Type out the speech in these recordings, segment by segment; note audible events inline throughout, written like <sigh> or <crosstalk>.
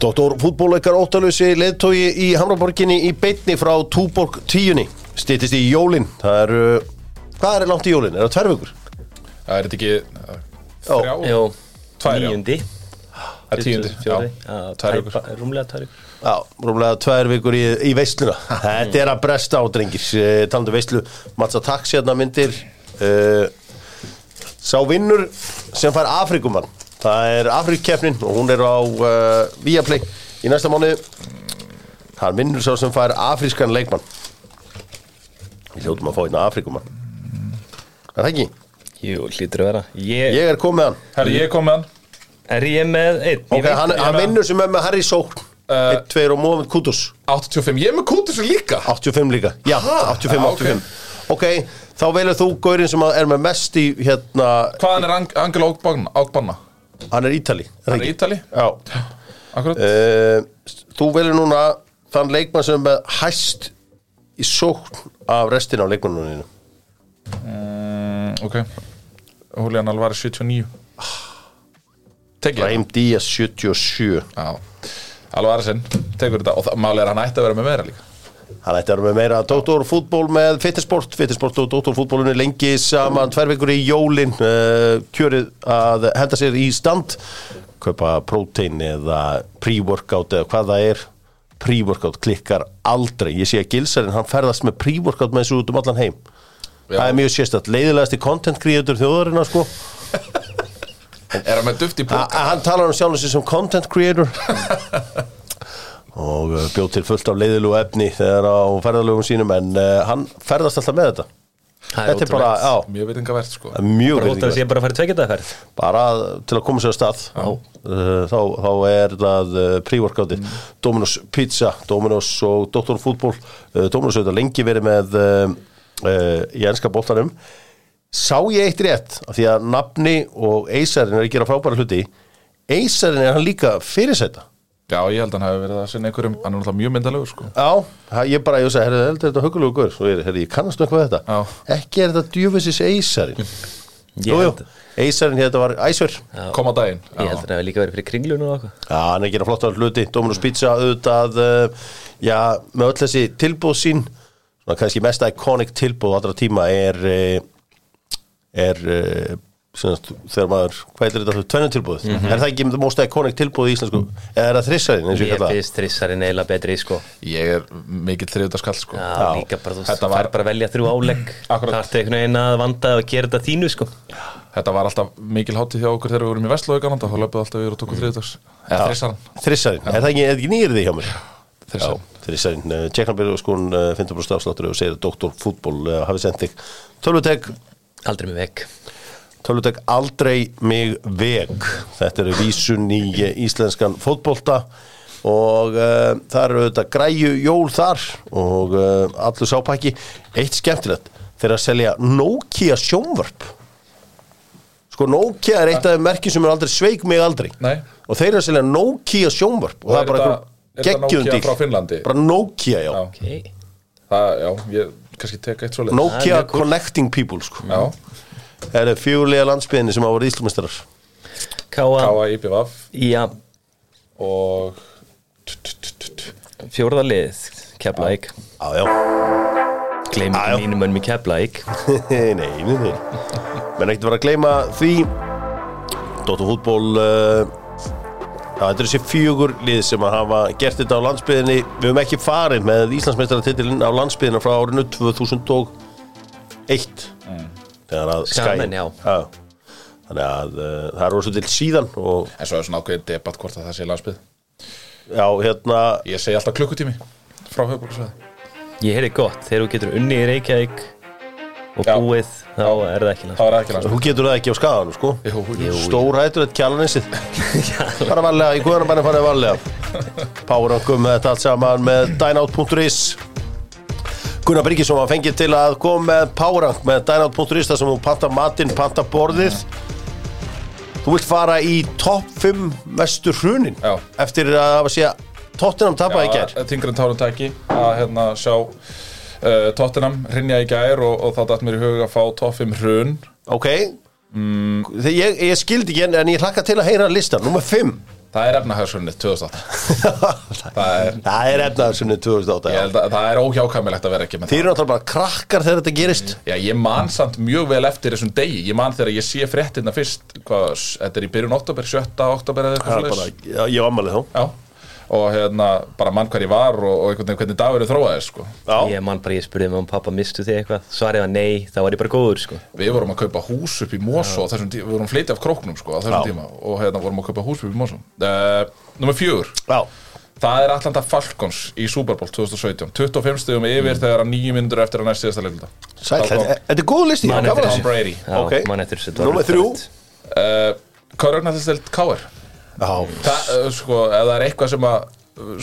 Dóttor fútbóleikar óttalösi leðtói í Hamraborginni í beitni frá Túborg tíunni. Stýttist í jólin. Það er, uh, hvað er langt í jólin? Er það tvær vikur? Það er þetta ekki þrjá, já. níundi. Það er tíundi já, tvær vikur. tæpa- Rúmlega tvær vikur. Já, rúmlega tvær vikur í, í veisluna. Þetta er að bresta á drengir. Uh, Talandi um veislu, Matsa Tax hérna myndir. Uh, Sá vinnur sem fær Afrikumann Það er Afrikkeppnin og hún er á uh, Viaplay í næsta mánu Það vinnur sá sem fær afrískan leikmann. Við hljótum að fá hérna Afrikumann Er það ekki? Jú, hlýtur að vera. Ég, Ég er komið hann. Herri, ég kom með hann. Er ég með einn? Ok, hann, ég hann með vinnur sem er með Harry Sókn. Uh, 1-2 og Mohamed Kutus 85, ég er með kútur svo líka 85 líka, já, 85, Já, ok. 85 Ok, þá velur þú Gaurin sem er með mest í hérna, Hvaðan er Ang Angel Ágbanna? Hann er Ítali Það er Ítali? Já. Akkurat. Uh, Þú velur núna þann leikmann sem er með hæst í sókn af restin af leikmannuninu mm, Ok. Julian Alvarez 79 Tekið Raheem Díaz 77 Já. Alvarezinn Tekur þetta Og málið er hann ætti að vera með meira líka Hann ætti að vera með meira Dóttorfútból með Fittisport. Fittisport og Dóttorfútbólunni lengi saman. Tvær vikur í jólin uh, kjörið að henda sér í stand. Kaupa prótein eða pre-workout eða hvað það er. Pre-workout klikkar aldrei. Ég sé að Gilsarinn hann ferðast með pre-workout með þessu út um allan heim. Já. það er mjög sérstætt leiðilegasti content creator þjóðarinnar sko. Er hann með duft í póka? hann talar um sjálfum sér sem content creator <laughs> og uh, bjóð til fullt af leiðilegu efni þegar á ferðalögum sínum en uh, hann ferðast alltaf með þetta. Það þetta er bara, já, Mjög vitingavert sko. Það er mjög sé bara að fara tveggjadaferð bara til að koma sér að stað. Uh, þá, þá er það uh, pre-workouti Dominos Pizza, Dominos og Dr. Fútból uh, Dominos hefur lengi verið með uh, uh, í enska boltanum. Sá ég eitt rétt af því að nafni og Eisarinn er að gera frábæra hluti. Eisarinn er hann líka fyrirsæta Já, ég held að hann hefði verið að sinna einhverjum Hann er náttúrulega mjög myndalegur sko. Já, ég bara, ég sagði, herri, heldur þetta hugulegu guður Svo ég, herri, ég kannast við þetta. Já. Ekki er þetta djúfisins Eisarinn. Ég Jú, jú, Eisarinn þetta var Æsver Kom á daginn ég held að það hefði líka verið fyrir kringlun og eitthvað. Já, hann er að gera flottar hluti, Dominus Pizza auðvitað, uh, já, með öll þessi tilbúð sín, svona kannski mest iconic tilbúð allra tíma er, uh, er, svona, þegar maður, hvað er þetta, tvennu tilbúð, er það ekki most iconic tilbúð í íslensku, eða er það þrissarinn, eins og ég Ég kalla það? finnst þrissarinn eiginlega betri sko. Ég er mikill þriðutaskall sko. Já, Já. líka bara, þú Þetta veist, var- fær bara að velja þrjú álegg. <clears throat> Það er einhvern veginn að vanda og gera þetta þínu sko. Þetta var alltaf mikil hátíð hjá okkur þegar við vorum í Vestlói gananda þá löpuð alltaf yfir og tóku þriðutags Eða þrissaran Þrissarinn, er það ekki, er nýrið því hjá mér? Þrissarinn, uh, Tjekknabyrðu skon 15% afsláttur og segir að Dr. Fútból hafi sendt þig. Tölvutek, Aldrei mig veg þetta eru vísun í eh, íslenskan fótbolta og uh, það eru auðvitað græju jól þar og uh, allur sápæki eitt skemmtilegt þeir að selja Nokia sjónvarp sko Nokia er eitt af merkjum sem er aldrei sveik mig aldrei Nei. og þeir eru að selja Nokia sjónvarp og, Og það er bara þetta- þetta Finnlandi? bara Nokia já, Já. okay. Það, já, ég Nokia. Connecting People sko. Já, það eru fjögulega landsbyðinni sem hafa verið íslumestrar Káa, Káa IPVaf já, og fjórða lið Keflæk, já já. Gleym Já, já. ekki mínum önum í Keflæk <laughs> nei, nei, nei menn ekkert vera að gleyma því. Dóttarfútból uh, já, þetta er þessi fjögur lið sem að hafa gert þetta á landsbyðinni við höfum ekki farið með Íslandsmeistaratitilin á landsbyðina frá árinu 2001 þegar að Sky Skamen, já. þannig að uh, það er rosa til síðan og En svo er svona ákveðið debatt hvort að það sé landsbyð já, hérna Ég segi alltaf klukkutími frá höfuborgarsvæði Ég heyrði gott, þegar þú getur unni í Reykjavík og Já. búið, þá er það ekki landsbyð þú getur það ekki á skaganum sko. Jú, Jú. stór hættur þetta kjalanisið <laughs> bara varlega, í guðanum bara farið varlega. Párangum með þetta allt saman með dynout.is Gunnar Bryggjesson var fengið til að koma með Párang með dynout.is þar sem þú panta matinn, panta borðið. Þú vilt fara í topp 5 mestu hrunin Já. eftir að hafa sé Tottenham tapað í gær. Tingur en tánum tæki að hérna sjá uh, Tottenham hrinja í gær og, og þá dætt mér í hug að fá toffim hrun. Ok. Þegar ég, ég skildi ekki en, ég hlakka til að heyra listan Númer 5 Það er efnahagsrunnið 2008 <laughs> Það er, Það er efnaðarsunni 2008 ég já. held að það er óhjákvæmilegt að vera ekki með Þið eru náttúrulega bara krakkar þegar þetta gerist. Já, ég man samt mjög vel eftir þessum degi. Ég man þegar ég sé fréttina fyrst hvað, Þetta er í byrjun oktober, 7. oktober eða Það eitthvað já, ég ámælið þá. Já, og hérna bara mann hver ég var og, og einhvern veginn hvernig dagurinn þróaði sko. Já, Ég man bara, ég spurði mig um pappa, mistu þið eitthvað? Svarið var nei, þá var ég bara góður, sko. Við vorum að kaupa hús upp í Mosó tíma, Við vorum fleiti af króknum sko, á þessum Já. tíma og hérna vorum að kaupa hús upp í Mosó uh, Númer fjögur já, Það er Atlanta Falcons í Super Bowl 2017 25 stegum yfir þegar að nýju mínútur eftir að næst síðasta sæl, þetta er góð listi Man gaman eftir að Tom þessu. Brady Já, Ok. man eftir þessu. þetta var Númer þrjú frábært. uh, Körögnættistelt K.R. Það, sko, ef það er eitthvað sem að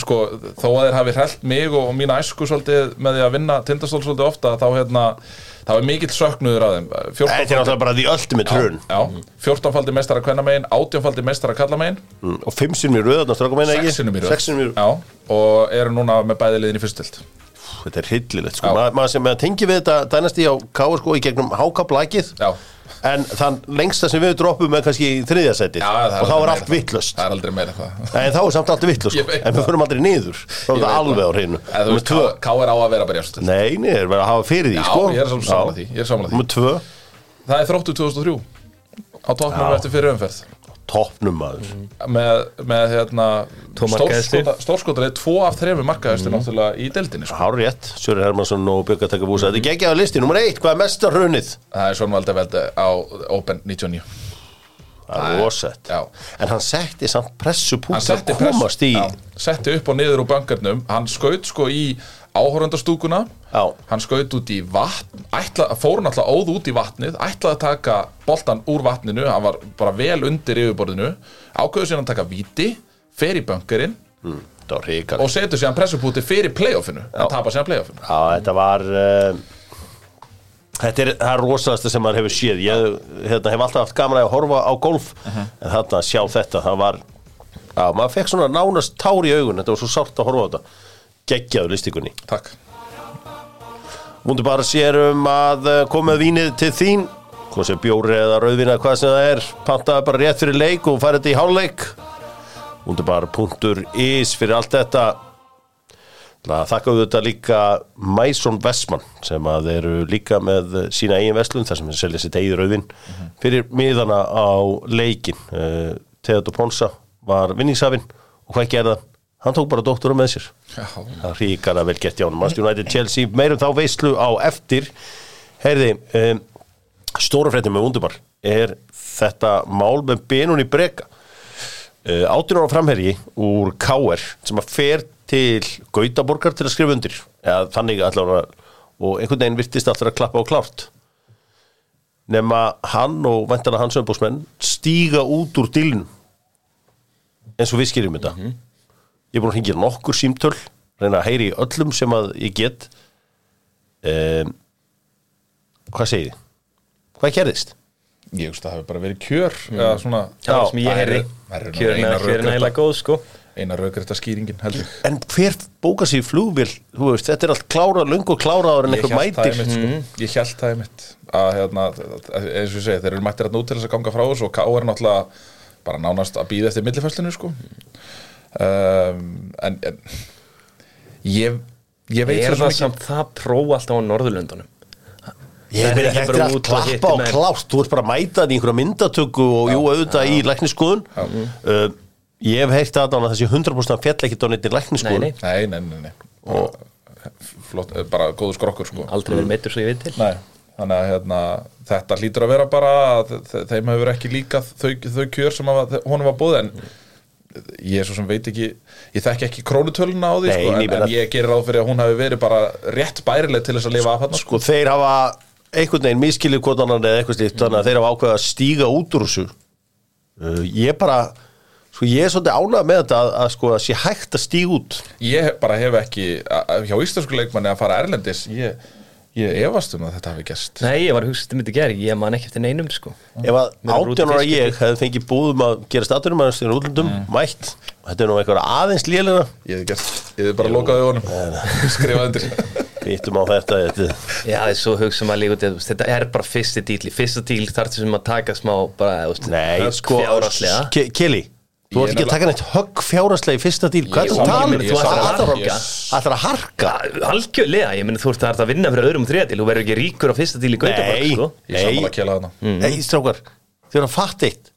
sko, þó að þeir hafi hrellt mig og, og mína æsku svolítið með því að vinna tindastól svolítið ofta, þá hérna þá er mikill söknuður að þeim. 14 þetta er náttúrulega bara því ultimate run Já, 14 faldi meistara kvennamegin, 18 faldi meistara kallamegin Mm, Og fimm sinnum í strákum meina ekki? Sexinum í röð. Sex sinnum í röð. Já, og eru núna með bæði liðin í fyrstild Þetta er hryllilegt sko. Maður sem tengi við þetta dænasti á Káa sko í gegnum hákablækið En þann lengsta sem við droppum er kannski í þriðja setið. Já, það Og þá er allt það. vittlust Það er aldrei meira það. En þá er samt allt vittlust sko. En við það. förum aldrei niður. Þá er það alveg á það. hreinu. Eða þú Númer veist, tvö. K er á að vera jafnstild Nei, nei, er verið að hafa fyrir því Já, sko. ég er sammála því, er Það er þróttu 2003 á toppnum eftir fyrir umferð Toppnum maður. Með, með hérna markahæstu. stórskotarið, tvo af þrejum markaðusti náttúrulega í deildinni sko. Hár rétt, Sjöri Hermansson og Björg að taka búsa Þetta er geggjaða listi, nummer eitt, hvað er mesta hrunið? það er svona valdi veldi á Open 99 Það er rosett já. En hann setti samt pressu hann púnt að komast í já, setti upp og niður úr bankarnum. Hann skaut sko í áhórandastúkuna hann skaut út í vatn ætla, fór hann alltaf óð út í vatnið ætlaði að taka boltan úr vatninu hann var bara vel undir yfirborðinu ákveður síðan að taka víti fer í bankarinn mm, og setur síðan pressupúti fyrir playoffinu hann tapar síðan playoffinu. Já, þetta var uh, Þetta er það rosalasta sem maður hefur séð. Ég hérna, hef alltaf haft gaman að horfa á golf Mhm. En þarna sjá þetta Það var, já, maður fekk svona nánast tár í augun Þetta var svo sárt að horfa á þetta Geggjaðu listikunni takk. Múndi bara sér um að uh, koma vínið til þín Hvað sem bjóri eða rauðvín eða hvað sem það er. Pantaði bara rétt fyrir leik og farið þetta í hálfleik. Múndi bara punktur is fyrir allt þetta. Það þakka auðvitað líka Mason Vestmann sem að eru líka með sína eigin vestlun þar sem þeir selja sitt eigin rauðvin fyrir miðana á leikin uh, Theodor Ponsa var vinningshafinn og hvað gerða? Hann tók bara doktora með sér. Já. Það ríkara vel gert hjá hann Manchester United Chelsea meirum þá veislu á eftir. Heyrði um, Stóra fréttum með undubar er þetta mál með benun í breka uh, 18 ára framherji úr KR sem að fer til Gautaborgar til að skrifa undir. Eða þannig allavega og einhvern veginn virtist alltaf að klappa á klárt. Nema hann og vantana hans umbúsmenn stíga út úr dílinn eins og við skýrjum þetta ég er búin að hringja nokkur símtöl reyna að heyri í öllum sem að ég get um, hvað segið þið? hvað gerðist? ég veist að það hefur bara verið kjör eða svona Það sem ég Kjörin eina er eiginlega góð, sko. eina raugrætta skýringin held ég en hver bóka sér veist, þetta er allt klárað, löngu kláraður en eitthvað mætir einmitt sko. ég held það einmitt að hérna, eins og ég segi, þeir eru mættir að nú til þess að ganga frá þessu og K er náttúrulega bara nánast að býða eftir millifæslinu sko. Um, en, en ég ég veit Er svo það samt það pró alltaf á Norðurlöndunum? Ég er ekki og hitti klappa og klárt Þú ert bara að mæta þetta í einhverja myndatöku og jú, auðvitað í læknisskoðun uh, Ég hef heyrt að að þessi 100% fjall ekkert á neitt í læknisskoðun Nei, nei. nei, nei, nei, nei. Og, flott, eh, bara góður skrokkur sko. Aldrei verið meittur svo ég veit til. Nei, þannig að hérna, þetta hlýtur að vera bara að þe- þeim hefur ekki líka þau, þau kjör sem að, honum var búið en ég er svo sem veit ekki ég þekki ekki krónutöluna á því Nei, sko, en, en ég gerir ráð fyrir að hún hafi verið bara rétt bærileg til þess að lifa af hann Sko þeir hafa einhvern veginn miskilið hvort annan eða eitthvað slíkt þannig að þeir hafa ákveðið að stíga út úr þessu. Uh, Ég bara Sko ég er svolítið ánægð með þetta að, að sko að sé hægt að stíga út. Ég bara hef ekki a- a- hjá íslensku leikmanni að fara erlendis ég, ég efast um að þetta hafi gerst. Nei, ég var að hugsa þetta myndi gera, ég man ekki eftir neinum, sko. Ef að Mér út í 18 ára fyrst ég hefði fengið búðum að gera staturum að stjórn útlundum, mætt Þetta er nú eitthvað aðeins lélega ég hef gert, ég hef bara lokaði honum skrifaði undir. <laughs> Vittum á þetta, þetta Já, það er svo hugsa maður líka út í þetta, þetta er bara fyrsti díl, í fyrsta díl þarf þessum að taka smá, bara, þú veist, Nei, sko Kelly, Þú ert ekki að taka neitt högg fjáraslega í fyrsta díl Hvað er þú að tala um? að Það harka. ætlar að harka. Algjörlega, ég meni þú ert að vinna fyrir öðrum þriða til Þú verður ekki ríkur á fyrsta til í Gautaborg Nei, sko. Sammála nei, að strákar Þið erum að fatta eitt.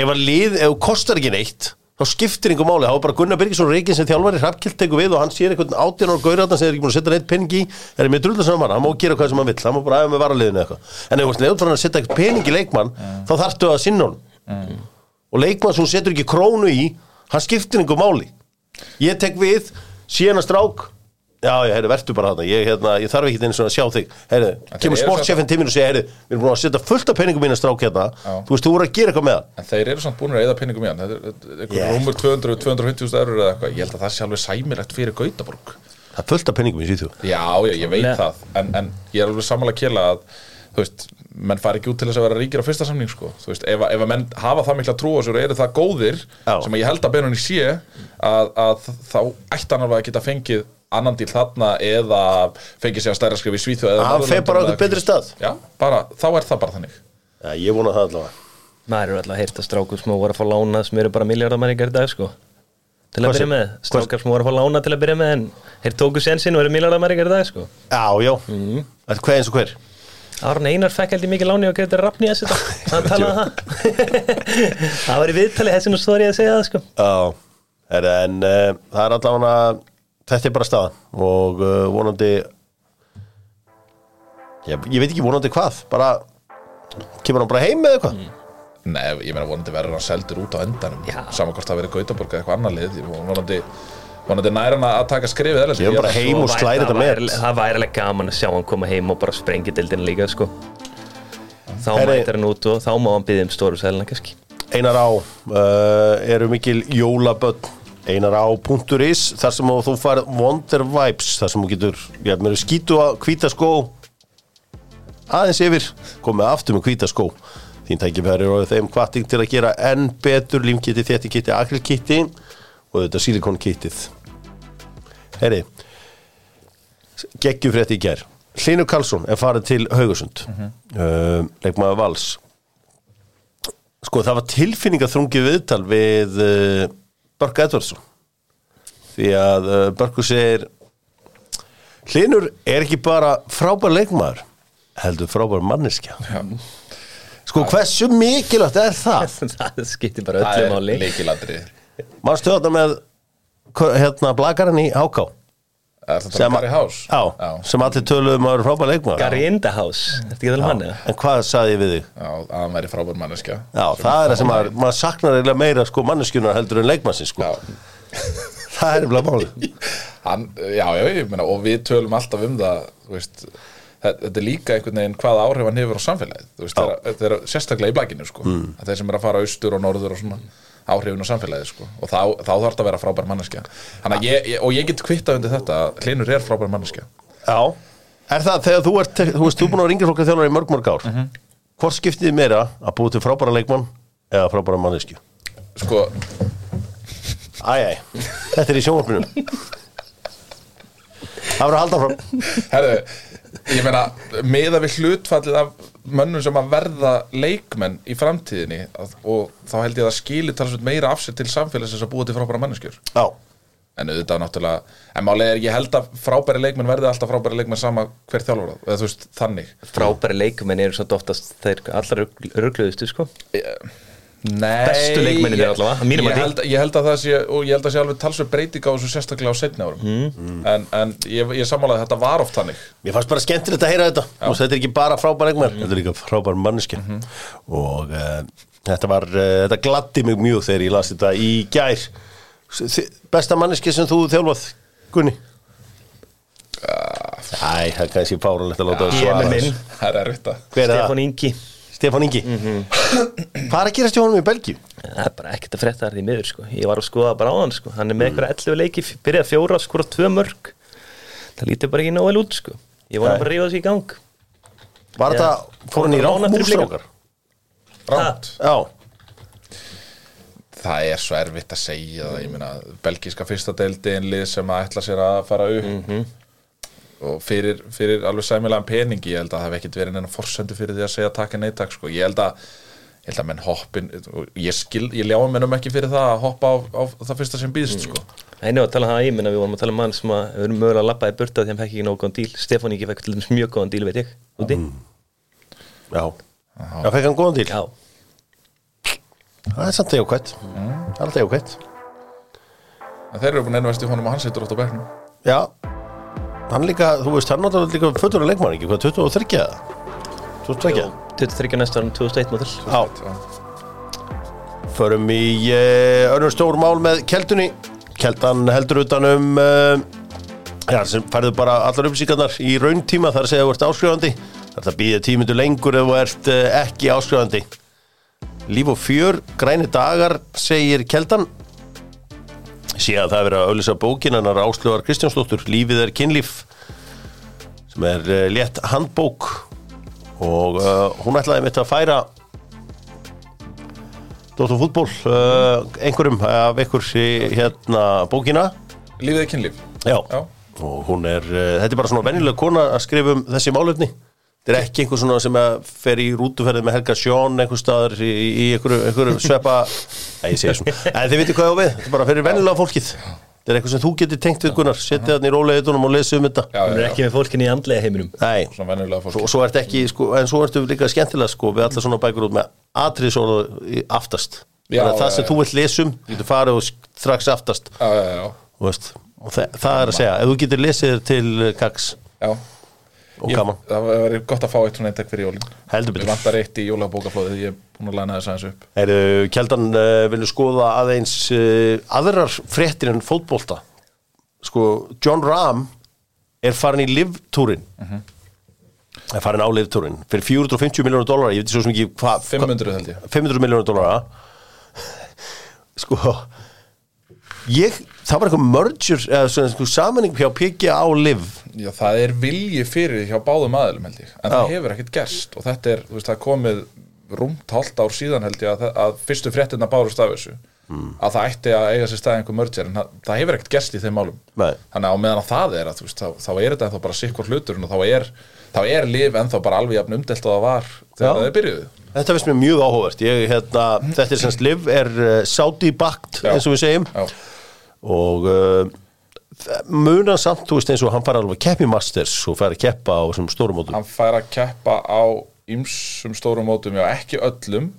Ef að lið, ef þú kostar ekki neitt þá skiptir einhver máli, þá er bara Gunnar Birgisson Reykján sem þjálfari, Hrafkild tekur við og hann sér einhvern átján ára gaurarna sem er ekki búin að setja neitt pening í. Er með drullu saman. Mann, hann má gera hvað sem hann vill. Hann má bara aðeins með varaliðinu eitthvað. En ef þú ert leiður að setja eitthvað pening í leikmann þá þarftu að sinna hann og leikmann sem hún setur ekki krónu í hann skiptir einhver máli. Ég tek við, síðan að strák. Já, ég, heyrðu, vertu bara þarna. Ég, hérna, ég þarf ekki eins og að sjá þig. Heyrðu, þeir kemur sportchefinn til mín og segir, heyrðu, við erum búin að setja fullt af peningum mín að strák hérna, Já. þú veist, þú voru að gera eitthvað með hann En þeir eru samt búin að eða penningum Ég- einhver rúmur 200-250 eurur eða eitthvað. Ég held að það sé alveg sæmilegt fyrir Gautaborg. Það er fullt af peningum í Svíþjóð. Já, já, ég veit Nei. það. En, en ég er alveg sammála að kjela að Þú veist, menn fari ekki út til þess að vera ríkir á fyrsta samning sko. Þú veist, ef, að- ef að menn hafa það mikla trú á sér og eru það góðir Já. sem ég held að Benoni sé að, að þá ætti hann alveg að geta fengið annan díl þarna eða fengið sér að stærra skrif í Svíþjóð eða Hann fer Norðurlöndum bara einhvern betri stað. Já, bara, þá er það bara þannig Já, ég vona það allavega Maður eru alltaf að heyrta strákur sem voru að fá lána sem eru bara miljardamæringar í dag sko Til Hvað að byrja sé- með, hvað- strákar sem voru að fá lána til að byrja með en þeir tóku sensin og eru miljardamæringar í dag sko Já, já, mm. hvað eins og hver? Árn Einar fekk held ég mikið láni og greiði rafni að setja <laughs> hann talaði um það. <laughs> Það var í viðtali þessi nú stóri að segja það sko. Já, er, en uh, það er allavega þetta er bara staðan og uh, vonandi ég, ég veit ekki vonandi hvað bara kemur hann bara heim með eitthvað? Nei, ég meina vonandi verður hann seldur út á endanum. Saman hvort það verið Gautaborg eða eitthvað annar lið vonandi, vonandi nær hann að taka skrifið erlendis. Ég er bara Ég- heim og slæri þetta með Það væri alveg gaman að sjá hann koma heim og bara sprengi dildin líka sko. Þá Herri- mætir hann út og þá má hann byggja um stóru sæluna kannski. Einar á uh, eru mikil jólaböll Einar á punkturis þar sem þú fær Wonder Vibes þar sem þú getur, já, mér er skítu að hvíta skó. Aðeins yfir komið aftur með hvíta skó. Þín tækifæri og þeim kvarting til að gera enn betur. Límkitti, þéttikitti, akrilkitti og þetta silikonkitið Herri geggjufrétti í gær. Hlynur Karlsson er farið til Haugasund. Uh, leikmaður Vals. Sko það var tilfinningaþrungið viðtal við uh, Börk Edvardsson. Því að uh, Börku segir Hlinur er ekki bara frábær leikmaður heldur frábær manneskja. Já. Sko hversu mikilvægt er það? <laughs> Það skiptir bara Það öllu er máli. leikiladrið Manstu þetta með hérna blagarinn í Háká? Já, sem allir töluðum að vera frábær leikmaður. Gary in the house. Um? En hvað sagði ég við þig? Já, að hann væri frábær manneskja. Já, það er það sem maður, maður saknar eiginlega meira sko manneskjunar heldur en leikmannsins sko. Já, <laughs> Það er máli <laughs> hann, já, já, ég meina og við tölum alltaf um það þú veist, þetta er líka einhvern veginn hvaða áhrif hann hefur á samfélagið. Þú veist, þetta er sérstaklega í blækinu sko, Mm. að þeir sem er að fara austur og norður og svona áhrifin á samfélagið sko. og þá, þá þarf þetta að vera frábær manneskja. Ég, og ég get kvittað undir þetta Hlinur er frábær manneskja. Já, er það þegar þú ert, þú veist, þú búin að vera yngjaflokka þjálfur í mörg mörg ár. Hvort skiptið meira að búið til frábæra leikmann eða frábæra manneskju? sko, Æjæ, þetta er í sjónvarpinu. Það verður að halda fram herðu ég meina, meða við hlutfallið af mönnum sem að verða leikmenn í framtíðinni að, og þá held ég að skilir talsveit meira af sér til samfélagsins að búa til frábæra manneskjur. Já, en auðvitað náttúrulega en málið er ég held að frábæri leikmenn verði alltaf frábæri leikmenn sama hver þjálfur eða þú veist þannig. Frábæri leikumenn eru svo oftast þeir allra rugluðustu sko Nei, Bestu leikmennirnir ég- allavega, ég mati. held, ég held að það sé og ég held að sé alveg talsveg breyting á þessu sérstaklega á setni árum. Mm. en, en ég, ég sammálaði að þetta var oft þannig. Mér fannst bara skemmtilegt að heyra þetta. Og þetta er ekki bara frábæra leikmann þetta er líka frábæra manneskja. Og uh, þetta var, uh, þetta gladdi mig mjög þegar ég las þetta í gær. Besta manneskja sem þú þjálfað, Gunni? Æ, það er kannski fáralegt að láta það Ég svara það er erfitt að er það? Stefán Ingi. Stefán Ingi Hvað er að gerast hjá honum í Belgíu? Það er bara ekkert að frétta þar því miður sko. Ég var að skoða bara á hann sko. Hann er með eitthvað 11 leiki, byrjaði fjóra, skora tvö mörg Það lítur bara ekki nóg vel út sko. Ég var Nei. bara að rífa þessi í gang. Var þetta, fór hann í í mústrákar? ránt Já, það er svo erfitt að segja það. Ég meina, belgíska fyrsta deildi en lið sem að ætla sér að fara upp. Mhm. Og fyrir, fyrir alveg sæmilegan peningi ég held að það hef ekkert verið neina forsendu fyrir því að segja takk en neittak sko. ég held að, ég ég held að menn hoppin ég, skil, ég ljá mennum ekki fyrir það að hoppa á, á það fyrsta sem býðst sko. Það er nú að tala um það í minna, við vorum að tala um mann sem að við erum mögulega að labba í burta því að hann fekk ekki nógu góðan díl. Stefán ekki fekk til dæmis mjög góðan díl, veit ég. Úti. Já, já, fekk hann góðan til Já, Það er samt jákvætt. Það er alltaf en þeir eru búin ennvest í honum og hann situr átt á bekknum. Já, hann líka, þú veist, hann náttúrulega líka fötur að leikmann ekki, hvað, 23 eða? 22? 23 næsta árum 2001 mótil Já, förum í uh, önnur stór mál með keldunni Keldan heldur utan um uh, Já, sem færðu bara allar upplýsingarnar í rauntíma þar að segja að þú ert áskrifandi Það er að býða tímyndu lengur ef þú ert uh, ekki áskrifandi Líf og fjör, græni dagar, segir Keldan sé að það er að auðlýsa bókin hennar Áslögar Kristjánsdóttur, Lífið er kynlíf sem er uh, létt handbók. Og uh, hún ætlaði mitt að færa Dóttur fútból uh, einhverjum af ykkur í hérna bókina. Lífið er kynlíf. Já, Já. og hún er, uh, þetta er bara svona venjulega kona að skrifa um þessi málefni Þetta er ekki einhver svona sem að fer í rútuferði með Helga Sjón einhver staðar í, í einhverju, einhverju svepa Nei, ég segi svona. En þið veitir hvað ég á við, þetta er bara fyrir venjulega fólkið. Þetta er eitthvað sem þú getur tengt við Gunnar. Setja þarna í róleitunum og lesa um þetta. Já, er ekki með fólkinni í andlega heiminum. Nei, svo ertu ekki, sko, en svo ertu líka skemmtilega sko, við allar svona bækur út með atriðsóla aftast. Já, það já, sem já. þú vilt lesum, þú getur farið og strax aftast. Já, já, já, og, veist, og það, það er að segja, ef þú getur lesið til eh, kags já. Og Ég, gaman, Það verður gott að fá eitt svona eintak fyrir jólin. Heldur Við betur vantar eitt í jólabókaflóðið, ég er búin að læna þess aðeins upp. Heru, Kjeldan uh, vilja skoða aðeins uh, aðrar fréttir en fótbolta? Sko, John Rahm er farin í livtúrin er farin á livtúrin fyrir 450 miljónu dólar ég veit svo sem ekki hvað 500 held ég. 500 miljónu dólara sko ég, það var eitthvað merger eða svona sko, samanning hjá PGA á liv. Já, það er vilji fyrir hjá báðum aðilum held ég. En það Já. hefur ekkert gerst Og þetta er, þú veist, það komið rúmt hálft ár síðan held ég að, að fyrstu fréttina bárust af þessu. Að það ætti að eiga sér stað einhver merger en það, það hefur ekkert gerst í þeim málum. Nei. þannig að meðan að það er að, þú veist, þá, þá er þetta ennþá bara sikkur hlutur og þá er, þá er lif ennþá bara alveg jafn umdelt og það var þegar það byrjuðu. Þetta finnst mér mjög áhugavert. Ég, hérna, þetta er semst liv er uh, Saudi bakt Já. eins og við segjum. Já, og uh, munan samt, þú veist eins og hann fara alveg að keppi Masters og fara að keppa á þessum stórum mótum hann fær að keppa á ýmsum stórum mótum, já ekki öllum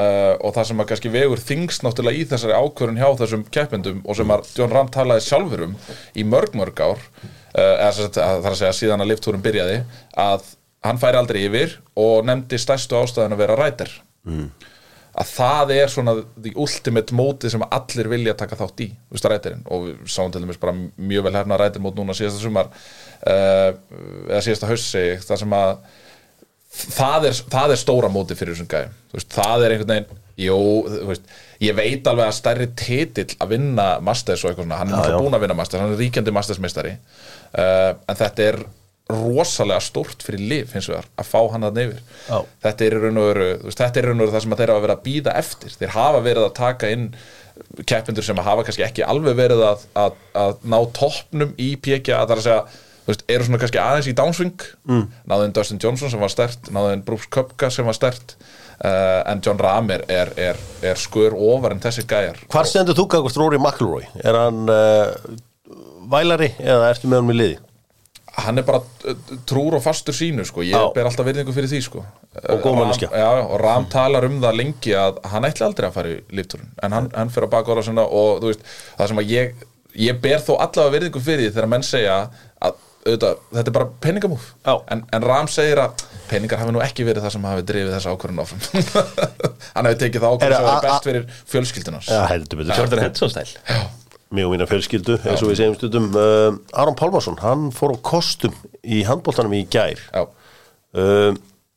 uh, og það sem að kannski vegur þingst náttúrulega í þessari ákvörun hjá þessum keppendum og sem að John Rahm talaði sjálfur um í mörg mörg ár uh, eða það er að segja síðan að liftúrum byrjaði að hann færi aldrei yfir og nefndi stærstu ástæðan að vera rætir mm. Að það er svona the ultimate móti sem allir vilja taka þátt í, þú veist, rætirinn og við sáum til dæmis bara mjög vel hefna rætirmót núna síðasta sumar uh, eða síðasta ég, það sem að það er, það er stóra móti fyrir þessum gæðum það er einhvern veginn jú, veist, ég veit alveg að stærri titill að vinna Masters og eitthvað svona hann er Já, já. búin að vinna Masters, hann er ríkjandi Masters-meistari uh, en þetta er rosalega stórt fyrir lif hins vegar að fá hann að neyfir Já. þetta er raun og veru er það sem að þeir hafa verið að býða eftir þeir hafa verið að taka inn keppindur sem hafa kannski ekki alveg verið að, að, að ná toppnum í PGA það er að segja veist, eru svona kannski aðeins í downswing mm. náðin Dustin Johnson sem var stert náðin Brooks Köpka sem var stert uh, en John Rahm er, er, er, skur ofar en þessi gæjar Hvar stendur þú gangast Rory McIlroy? Er hann uh, vælari eða ertu með hann í liði? Hann er bara uh, trúr og fastur sínu sko. ég Já. ber alltaf virðingu fyrir því sko. Og góð manneskja. Ram, já, og Ram talar um það lengi að hann ætli aldrei að fara í líftúrin en hann, hann fyrir að baka orða sinna og veist, það sem að ég ég ber þó allavega virðingu fyrir því þegar menn segja að auðvitað, þetta er bara peningamúf Já. en, en Ram segir að peningar hafi nú ekki verið það sem hafi drifið þessa ákvörðun áfram <laughs> hann hefði tekið það Er ákvörðun sem a- best fyrir fjölskyldunars Já, heldur betur Jordan Henson stæl Mjög mína fjölskyldu, eins og við segjum stundum uh, Aron Pálmarsson, hann fór á kostum í handbóltanum í gær. Uh,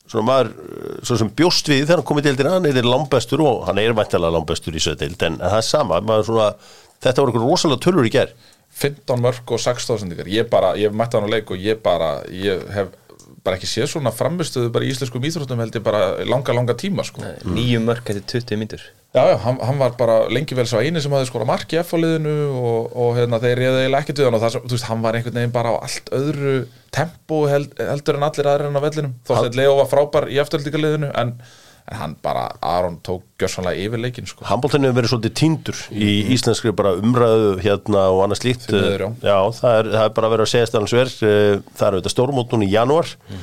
Svona maður uh, Svo sem bjóst við þegar hann komið til deildina Hann er langbestur og hann er væntalega langbestur í söðdeild En það er sama, svona Þetta voru eitthvað rosalega tölur í gær. 15 mörg og 6.000 ykkur ég bara, ég hef mætt á hann á leik og ég bara ég hef bara ekki séð svona framistuðu bara í íslenskum íþróttum held ég bara langa, langa tíma sko. Nýju mörk eftir 20 mínútur Já, já, hann, hann var bara lengi vel svo eini sem hafði skora mark í F-liðinu og, og hérna, þeir reyði eiginlega ekki til hann og það, þú veist, hann var einhvern veginn bara á allt öðru tempo held, heldur en allir aðrir en á vellinum þó að Leo var frábær í eftirlíkaliðinu en, en hann bara, Aron tók gjörsanlega yfir leikinn sko. Handbóltan hefur verið svolítið týndur í íslenskri bara umræðu hérna og annað slíkt Því miður, já. já það, er, það er bara verið að segja stælans verð það er auðvitað stórmót núna í janúar mm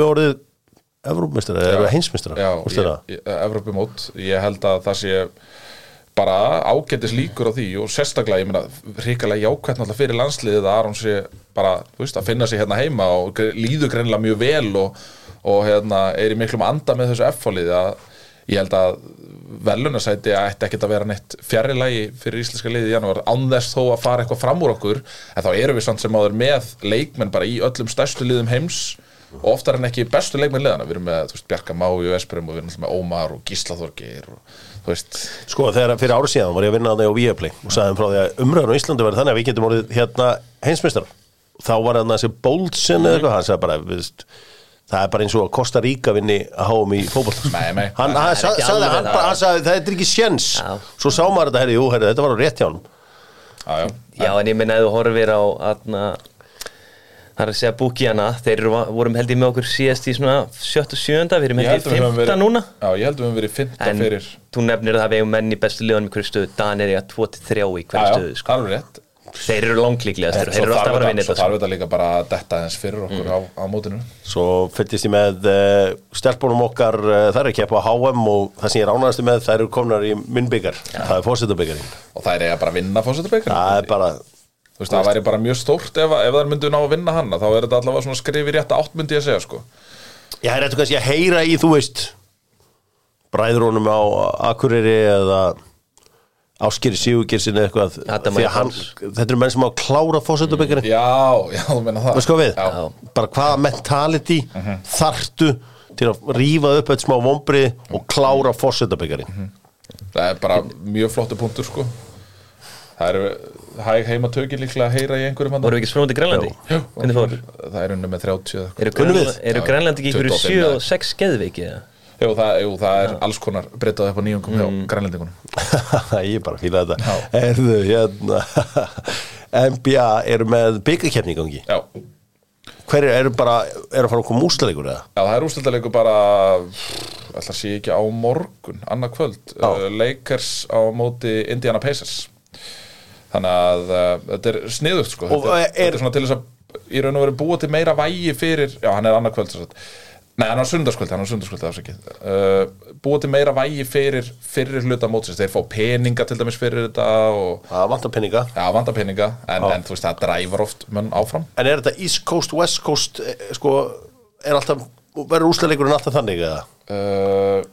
við orðið Evrópmeistara eða erum við Úrstu ég, það? ég, Evrópumót ég held að það sé bara ágætis líkur á því og sérstaklega, ég meina, hrikalega jákvæmt náttúrulega fyrir landsliðið að Aron sé bara, þú veist, að finna sig hérna heima og líður greinilega mjög vel og, og hérna, er í miklum anda með þessu F-fáliði að ég held að velunasæti ætti ekkert að vera neitt fjarrilagi fyrir íslenska liðið í janúar án þess þó að fara eitthvað fram úr okkur. En þá erum við samt sem áður með leikmenn bara í öllum stærstu liðum heims og oftar en ekki bestu leikmenn liðana við erum með veist, Bjarka Má í Vesperum og við erum með Ómar og Gísla Þorgeir og Sko þegar fyrir árið síðan var ég að vinna þannig á Viaplay og sagði þeim frá því að umræðan á Íslandi verið þannig að við getum orðið hérna heimsmeistara þá var hann þessi Boltsen eða eitthvað hann sagði bara, við veist það er bara eins og að Costa Rica vinni að háum í nei. hann, er sagði, það. er ekki sjens Já. svo sá maður þetta, herri, jú, herri, þetta var á rétt hjá hann já, já, Já, en ég minna að þú horfir á aðna, það er að segja búkjana þeir eru, vorum held ég með okkur síðast í svona sjötta og sjönda, við erum Ég held að ég við höfum fymta verið- núna Já, ég held að við höfum verið fymta en fyrir þú nefnir það að við eigum menn í bestu liðanum í hverju stöðu Danir eiga 2-3 í Já, hverju já, stöðu sko. alveg rétt þeir eru langlíklegastur, þeir eru alltaf að vinna þetta- svo þarf þetta líka bara að detta eins fyrir okkur á, á mótinu? Svo fylgist ég með uh, stelpunum okkar, uh, það er ekki að HM og það sem ég ránaðast með, það eru komnar í minnbyggar, það er fórsetabyggarinn og það er eiga bara að vinna fórsetabekar það er bara, Þú veist, það væri bara mjög stórt ef, ef það myndu ná að vinna hann þá er þetta allavega svona skrif í rétta átt myndi ég að segja sko. ég er eitthvað kannski að heyra í, þú veist bræðurónum á Akureyri eða eitthvað Því að hann, þetta eru menn sem á að klára fórsetabyggarinn Já, já, þú meina það hvað við? Já, Mhm. Bara hvaða mentality þarftu til að rífa upp eitt smá vombrið og klára fórsetabyggarinn Mhm. það er bara mjög flottu punktur sko. Það eru hæg heima tökin líklega að heyra í einhverjum hann voru við ekki sprófandi Grænlandi? hvernig fór? Það er unni með 30 eða eitthvað. eru, Já, Grænlandi ekki ykkur 25 7 eða- og 6 geðveiki eða? Jú, það, jú, það er alls konar breytað upp á nýjungum Mm. hjá grænlendingunum. <laughs> Ég bara fíla þetta. Erðu, hérna <laughs> NBA eru með byggarkeppni í gangi. Já, Hverju eru bara, eru að fara að koma úsleikur eða? Já, það er úrstöldarleikur bara ætla að sé ekki á morgun annað kvöld, Já. uh, Lakers á móti Indiana Pacers. Þannig að uh, þetta er sniðugt sko, þetta, er- þetta er svona til þess að í raun og veru búa til meira vægi fyrir, já hann er annað kvöld sem sagt. Nei hann á sundarskvöld, hann á sundarskvöld afsakið, uh, búa til meira vægi fyrir fyrir hluta mótsins, þeir fá peninga til dæmis fyrir þetta og Það vantar penninga já, vanda peninga, en, en þú veist það dræfar oft menn áfram. En er þetta East Coast, West Coast eh, sko, er alltaf verður úsleikurinn alltaf þannig eða? Uh,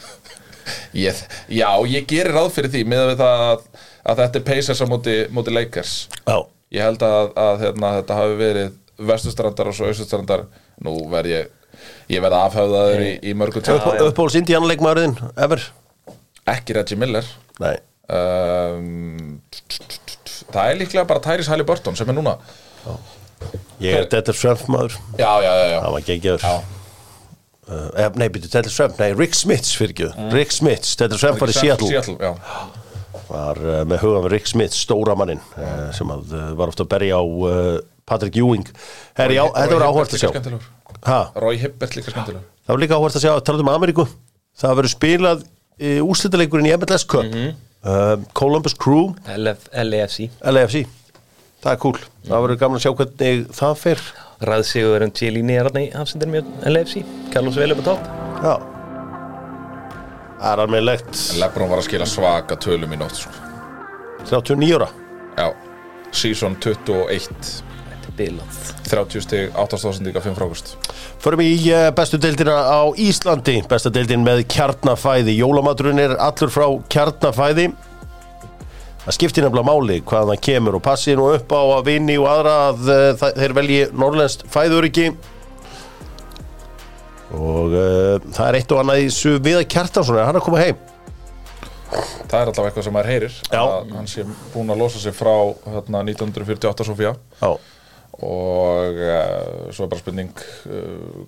<laughs> ég, já, ég gerir ráð fyrir því með við það að, að þetta er Pacers á móti, móti Lakers. Já. Ég held að, að hérna, þetta hafi verið vestustrandar og svo austustrandar nú verð ég ég verð afhauðaður í, í mörgum tjóð Uppbóls Indiana-leikmaðurinn, ever? ekki Reggie Miller. Nei. Um, það er líklega bara Tyrese Halliburton sem er núna. Ég er Detlef Schrempf maður. Já, já, já, já. Það var geggjaður. Já. uh, eh, Nei, byrju, Detlef Schrempf, nei, Rick Smits fyrir ekki Rick Smits, Detlef Schrempf var í Seattle. Seattle já. Var uh, með hugan Rick Smits, stóra mannin uh, sem að, uh, var ofta að berja á uh, Patrick Ewing. Herri, já, Roy þetta var Hibbert áhvert að sjá Roy Hibbert líka skemmtilegur Það var líka áhvert að sjá, talað um Ameríku Það verður spilað uh, úrslitaleikurinn í MLS Cup. Uh, Columbus Crew. LF, LAFC LAFC Það er cool, það verður gaman að sjá hvernig það fer. Ræðsigur um Tjelíni er hann í hafsendur mjög LAFC Carlos vel upp á topp. Já. Það er almeðlegt Lebron var að skila svaka tölum í nótt sko. 39 ára. Já, season 21 Þetta er bilað 30 stig, 8.000 líka 5 frákust Förum í eh, bestu deildina á Íslandi. Besta deildin með kjarnafæði. Jólamaturinn er allur frá kjarnafæði. Það skiptir nefnilega máli hvaðan það kemur og passi nú upp á að vinni og aðra að uh, þeir velji norrlenskt fæðuriki og uh, það er eitt og annað í þessu Viða Kjartansson er hann að koma heim. Það er allavega eitthvað sem maður heyrir Já. að hann sé búin að losa sig frá hérna, 1948 Sofía. Já, og uh, svo er bara spurning uh,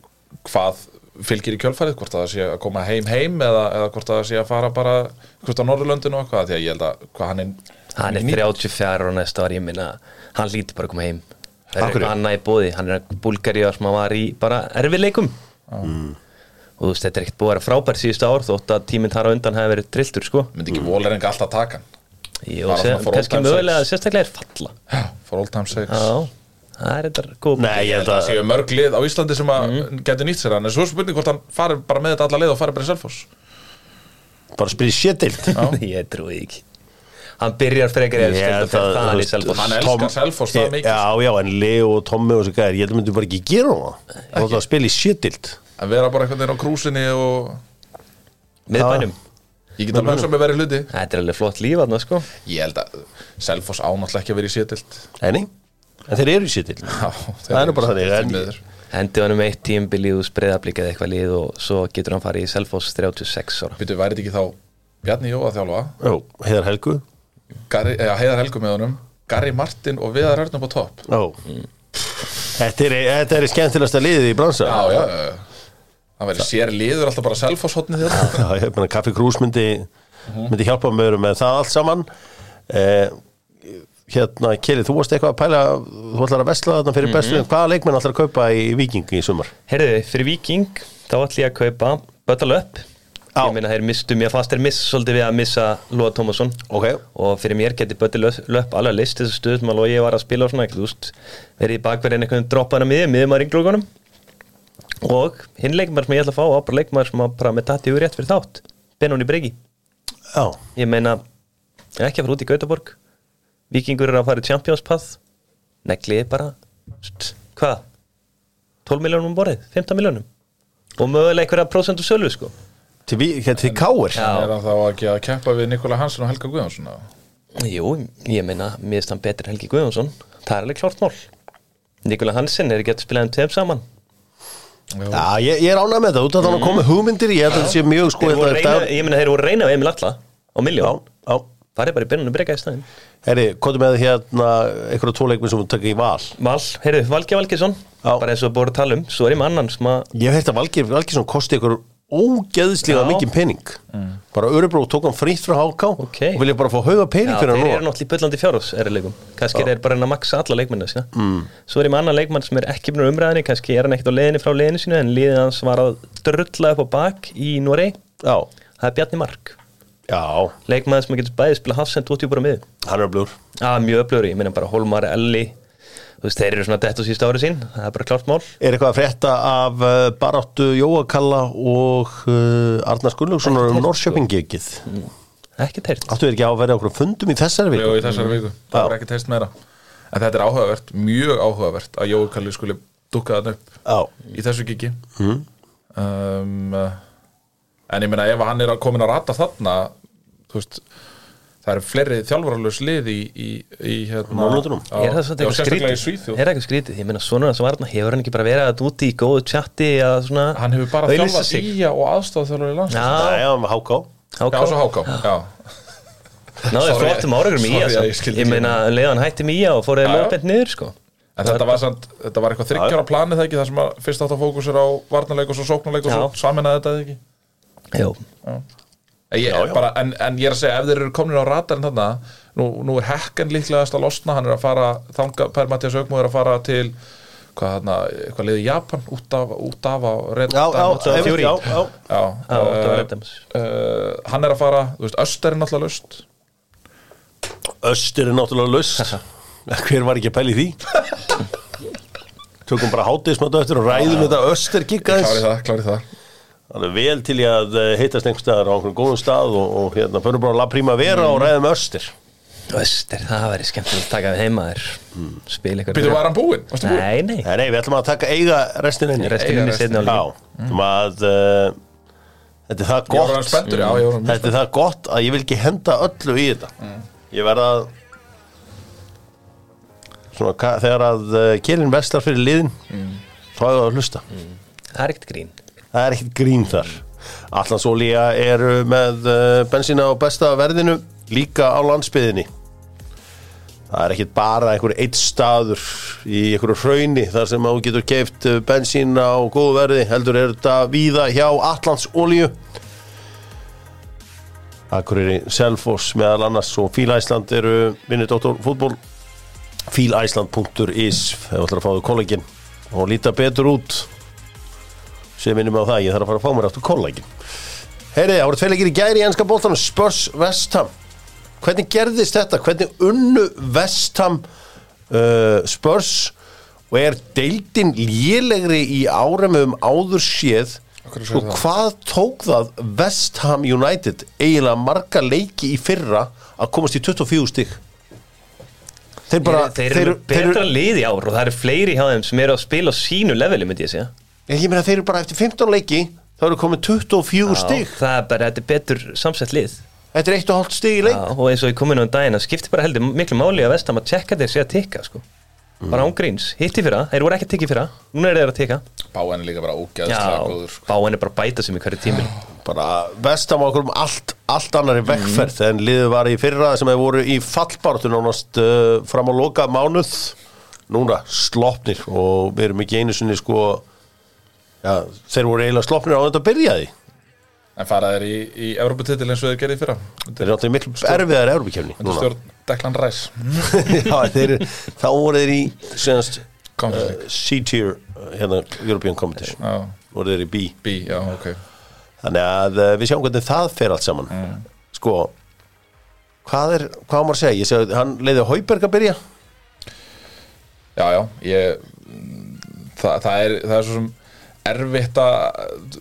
hvað fylgir í kjölfærið, hvort að það sé að koma heim heim eða, eða hvort að það sé að fara bara hvort á Norðurlöndinu og eitthvað? Því að ég held að hvað hann er Hann er 34 og næsta ári, ég minna Hann líti bara að koma heim. Það er eitthvað annað í bóði Hann er að Búlgaríu sem hann var í bara erfiðleikum. Og þú veist, þetta er ekkert búið að vera frábært síðustu ár þótt að tíminn þar á undan hefði verið trilltur sko. Myndi ekki Vólerenga alltaf taka all kannski time mögulega sakes. Er það er þetta góð Nei, ég held að að séu mörg lið á Íslandi sem að Mhm. getur nýtt sér hann. En svo spurning hvort hann fari bara með þetta alla lið og fari bara í Selfoss. Bara spyrja sétild <laughs> Ég trúi ekki. Hann byrjar frekar í Ég held elskjöld og fer að, það þú hann í elskar Selfoss það mikið. Já, já, en Leo og Tommi og svo gæðir, ég held að myndi bara ekki gera það. Þú ætla að spila í sétild að vera bara einhvern veginn á krúsinni og Miðbænum. Ég get alveg hugsað með verið hluti. Þetta er alveg flott líf aðna sko. Ég held að Selfoss ánáttúrulega ekki að vera í sétild Nei, en þeir eru í sétild Já, Það er bara þannig, en- miður. Hendi hann um eitt tímbilið og spreðablík eða eitthvað lið og svo getur hann farið í Selfoss 36 ára. Býtu, væri þetta ekki þá Bjarni Jó að þjálfa? Já, heiðar Helgu. Garri, ja, Heiðar Helgu með honum. Garri Martin og Viðar Örn upp á topp. Já Þetta er, þetta er skemmtilegasta liðið í bransa Já, já, já, já. Það væri sér liður alltaf bara Selfoss hotnið þér. Já, ég meina Kaffi Krús myndi, myndi hjálpa mér með það allt saman. Eh, Hérna, Keri, þú varst eitthvað að pæla Þú ætlar að vesla þarna fyrir bestu. Hvaða leikmenn ætlar að kaupa í Viking í sumar? Herðu, fyrir Viking þá ætlum ég að kaupa Böttal upp Já. Ég meina þeir mistu mér fast þeir miss svolítið við að missa Lóa Tómasson Ok. Og fyrir mér geti Böttal upp alveg list þessu stuð sem að Lói var að spila og svona verið í bakverðin einhvern droppaðan að miðið maður í glókunum og hinn leikmaður sem ég ætla að fá á bara leikmaður sem að bara með dati úr rétt fyrir þátt Benóni Já, ég meina, ekki að fara út í Gautaborg Vikingur er að fara í Champions Path negliði bara hvað? 12 miljónum um borðið, 15 miljónum og mögulega einhverja prósentu sölu sko. Til, til Káir Já. Er hann þá ekki að keppa við Nikola Hansen og Helga Guðjónsson jú, ég meina, finnst hann en Helgi Guðjónsson. Það er alveg klart mál. Nikola Hansen er ekki að spila um tveim saman. Já, ég, ég er ánægð með þetta, út af þannig að koma hugmyndir Ég held að þetta sé mjög sko ég meina þeir voru að reyna við Emil Alla á miljón, já farið bara í Benóni Breki í staðinn. Herri, er með hérna einhverja tvo leikmenn sem þú tekja í val. Val, heyrðu, Valgeir Valgeirsson Já. bara eins og búið að tala um, svo er ég með annan sem að Ég hef heilt að Valgeir Valgeirsson kosti ykkur ógeðslega Já. mikið pening. Bara Örebro tók hann frýtt frá HK Ok. og vilja bara fá hauga pening Já, fyrir þeir hann eru nú náttúrulega í byllandi fjárhús erleikum kannski er þeir bara reyna að maksa alla leikmennu mm. svo er ég með annan leikmann sem er ekki búin umræðinni kannski er hann ekkert á leiðinni frá leiðinni sínu en liðið hans var að drulla upp á bak í Norei, Já, það er Bjarni Mark já, leikmann sem getur bæðið spila hafsend út í bara mið hann er blúr að mjög öflugur, ég meina bara Holmar, Elli þú veist, þeir eru svona dett á síðust ári sín. Það er bara klart mál. Er eitthvað að frétta af uh, baráttu Jóakalla og uh, Arnars Gunnlaugssonar um Ekkert, Norrköpingikið ekki teirt Áttu við ekki á að vera okkur fundum í þessari Jú, viku? í þessari viku, það Já. var ekki teist meira. En þetta er áhugavert, mjög áhugavert að Jói Kalli skuli dukka þann upp Já, í þessu kiki mm. um, En ég meina ef hann er komin að rata þarna þú veist það eru fleiri þjálfaralus lið í, í, í hérna? Já, er það eitthvað í skrítið er eitthvað skrítið, ég meina svona sem varna hefur hann ekki bara verið að úti í góðu chatti að svona Hann hefur bara þjálfað sig? í og aðstáð þjálfur í landsins það já, með HK háká Já, svo háká, já. náðu flottum áraugum í að ég meina leiðan hætti með Ía og fór eða lögbent niður sko. En þetta var, samt, þetta var eitthvað þryggjára planið það ekki þar sem að fyrst átt að fókusur á varnarleik og svo sóknarleik og svo Já. saminnaði þetta ekki? Jú, Ég, Já, já. Bara, en, en ég er að segja, ef þeir eru komin á radarinn þarna nú, nú er hekken líklegast að losna hann er að fara, þanga, Per Mattias Aukmú er að fara til hvað þarna, eitthvað liði Japan út af, út af á var uh, uh, hann er að fara, þú veist, Öster er náttúrulega löst Östur er náttúrulega laust. <laughs> Hver var ekki að pæla í því? <laughs> Tökum bara hátíðismöndu eftir og ræðum þetta Öster gigga klári það, klári það Það er vel til ég að eh, hittast einhvers staðar á einhverjum góðum stað og, og hérna fyrir bara að la prima vera og ræðum Öster. Öster, það væri skemmtilegt að taka við heima þér. Spila eitthvað Býtu, var hann búinn? Nei, nei, Nei, nei, við ætlum að taka eiga restin inni. Restin inn í restin. setna Já, ætlum að uh, Þetta er það gott. já, ég var hann Þetta er það gott að ég vil ekki henda öllu í þetta. Ég verð að Svona, þegar að uh, Kjelin vestar fyrir liðin þá er það að hlusta. Það er ekkert grín Það er ekkert grín þar. Allansolía eru með uh, bensína á besta verðinu líka á landsbyðinni Það er ekkert bara einhver eitt staður í einhverju hrauni þar sem þú getur keift uh, bensín á góðu verði heldur er þetta víða hjá Allandsolíu Akureyri Selfoss meðal annars og Fíl Æsland eru vinnir Dóttor fútból fílæsland.is ef þú ætlar að fá þau kollegin og líta betur út sem minnum á það, ég þarf að fara að fá mér aftur kólækin Heyri, það voru tvei leikir í gæri í ennska bóltanum, Spurs Vestham Hvernig gerðist þetta? Hvernig unnu Vestham uh, Spurs? Og er deildin lélegri í árum um áður séð? Sko, hvað tók það Vestham United? Eiginlega marga leiki í fyrra að komast í 24 stig. Þeir bara þeir, þeir eru betra lið í ár og það eru fleiri hjá þeim sem eru að spila á sínu leveli myndi ég segja ég meina þeir eru bara eftir 15 leiki þá eru komið 24 stig. það er bara, þetta er betur samsett lið. Þetta er 1,5 stig í leik. Já, og eins og ég kom inn á daginn það skiptir bara heldur miklu máli að vestam að tjekka þeir sé að tikka sko. bara ángríns, hitti fyrra, þeir voru ekki að tikka fyrra núna er þeir að tikka. Báen er líka bara ógæðslega góður sko. báin er bara að bæta sem í hverju tímil <gasps> bara Vestham á okkur um allt, allt annar í vekkferð en liðið var í fyrra sem hefur voru í fallbáratu nánast uh, fram á loka mánuð núna sloppnir og við erum ekki einu sinni sko já, þeir voru eiginlega sloppnir á þetta byrjaði. En fara þeir í, í Evropatitil eins og þeir gerði í fyrra? Þeir eru náttúrulega miklu erfiðar erfubikefni Undir stjórn Declan Rice. <laughs> Já, þeir, þá voru þeir í senast, uh. C-tier hérna, European Competition. Já, voru þeir í B. B, já, ok. Þannig að uh, við sjáum hvernig það fer allt saman. Sko Hvað er, hvað maður að segja? Ég segi að hann leiði Hauberg að byrja. Já, já, ég það, það, er, það er svo sem erfitt að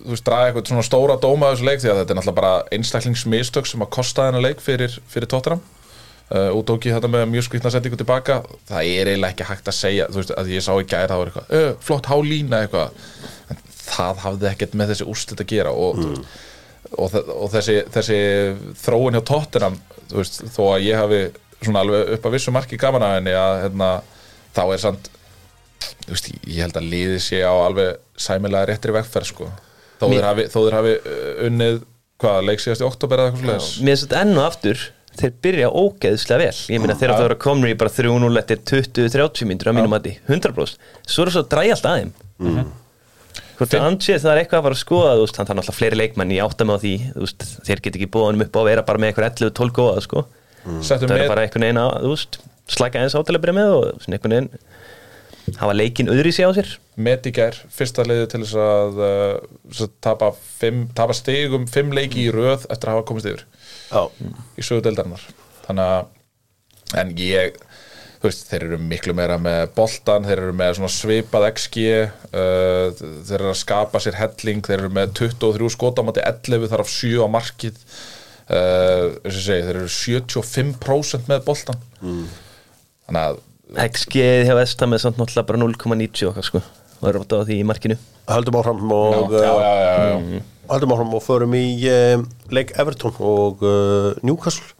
veist, draga eitthvað svona stóra dóma af þessu leik því að þetta er náttúrulega bara einstaklingsmistök sem að kosta þennan leik fyrir, fyrir tóttunum uh, og tók ég þetta með mjög skvítna settingu tilbaka. Það er eiginlega ekki hægt að segja þú veist, að ég sá í gæri það var eitthvað uh, flott hálína eitthvað. En það hafði ekkert með þessi úrslit að gera og, og, þe- og þessi, þessi þróun hjá tóttunum þú veist, þó að ég hafi svona alveg upp að vissu marki gaman af henni að hérna, þá er samt veist, ég held að liði sé á alveg sæmilega réttri vegferð sko. þó Mér- þeir hafi, þó þeir hafi uh, unnið hvað, leik síðast í oktober eða eitthvað Mér svoleiðis finnst þetta enn og aftur þeir byrja ógeðslega vel. Ég meina þegar það voru að komna í bara 3-0 eftir 20-30 myndur á mínum mati 100% svo er það svo að dræja allt aðeim mm. hvort að ansið það er eitthvað að fara að skoða þú veist, hann þarf náttúrulega fleiri leikmenn ég átta mig á því þú veist, þeir get ekki búið honum upp á að vera bara með eitthvað 11-12 góða sko. settum það er með, bara að þú veist, slæka eins átilega byrja með og einhvern veginn hafa leikinn öðri sig á sér? Með í gær fyrsta liði til þess að uh, tapa, fimm, tapa stigum fimm leiki í röð eftir að hafa komist yfir Já, í sögu deildarinnar. Þannig að en ég þú veist, þeir eru miklu meira með boltan, þeir eru með svona svipað XG uh, þeir eru að skapa sér helling, þeir eru með 23 skotamáti 11 þar af 7 á markið. Uh, segja, þeir eru 75% með boltan mm. þannig að XG hjá Vestam er samt náttúrulega bara 0,90 okkar sko. Og er rátt á því í markinu. Höldum áfram og já, já, uh, já, já. höldum áfram og förum í uh, leik Everton og uh, Newcastle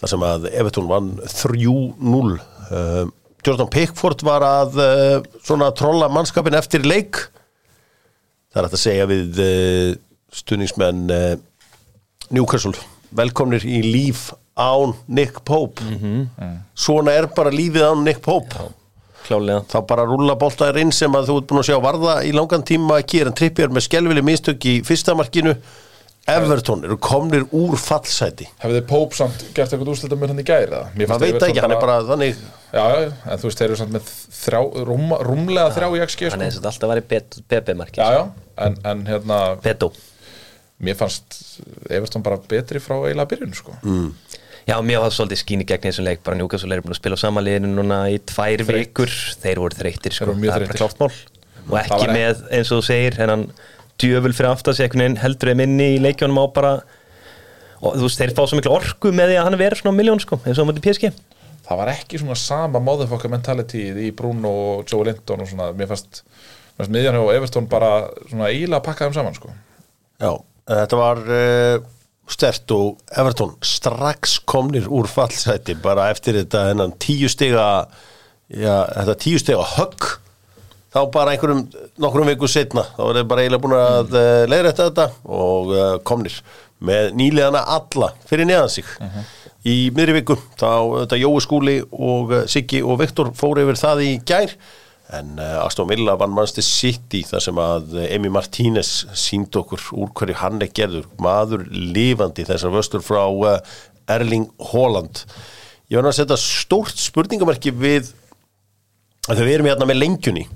þar sem að Everton vann 3-0 uh, Jordan Pickford var að uh, svona trolla mannskapin eftir leik. Það er að segja við uh, stuðningsmenn uh, Newcastle. Velkomnir í líf án Nick Pope svona er bara lífið án Nick Pope klálega þá bara rúlla boltaðir inn sem að þú ert búin að sjá varða í langan tíma Kieran Trippier með skelvili mistök í fyrsta markinu Everton eru komnir úr fallsæti hefði Pope samt gert eitthvað úrslita með hann í gæri eða? Mér fannst maður veit ekki, hann er bara þannig já, já, en þú veist, þeir eru samt með þrjá, rúm, rúmlega þrjá í XG hann sko. er þess að alltaf var í BB-marki já, já, en, en hérna Beto mér fannst Everton bara betri frá eiginlega byrjun sko. Mm. Já, mér var svolítið skín í gegn þessum leik bara Newcastle er búin að spila á samanliðinu núna í tvær Þreytt. vikur, þeir voru þreyttir sko. Það er bara klárt mál og ekki með, eins og þú segir hennan djöful fyrir aftast einhvern veginn heldur þeim inni í leikjónum á bara og þú veist, þeir fá svo miklu orku með því að hann verið svona miljón sko, eins og á mútið PSG það var ekki svona sama motherfucker mentality í Bruno og Joe Linton og svona, mér fannst, mér fannst miðjan og Everton bara svona eiginlega að pakka þeim saman sko. já, þetta var uh, stert og Everton strax komnir úr fallsæti bara eftir þetta hennan tíu stiga já, þetta tíu stiga högg þá bara einhverjum nokkrum viku setna, þá er þeir bara eiginlega búin að uh, leiðrætta þetta og uh, komnir með nýliðana alla fyrir neðan sig. Í miðri viku, þá þetta Jói Skúli og uh, Siggi og Viktor fóru yfir það í gær en uh, Aston Villa vann mannstu City þar sem að Emi Martínez sínd okkur úr hverju hann er gerður maður lifandi þessar vöstur frá uh, Erling Haaland. Ég var að setja stórt spurningamarki við að þau erum hérna með lengjunni.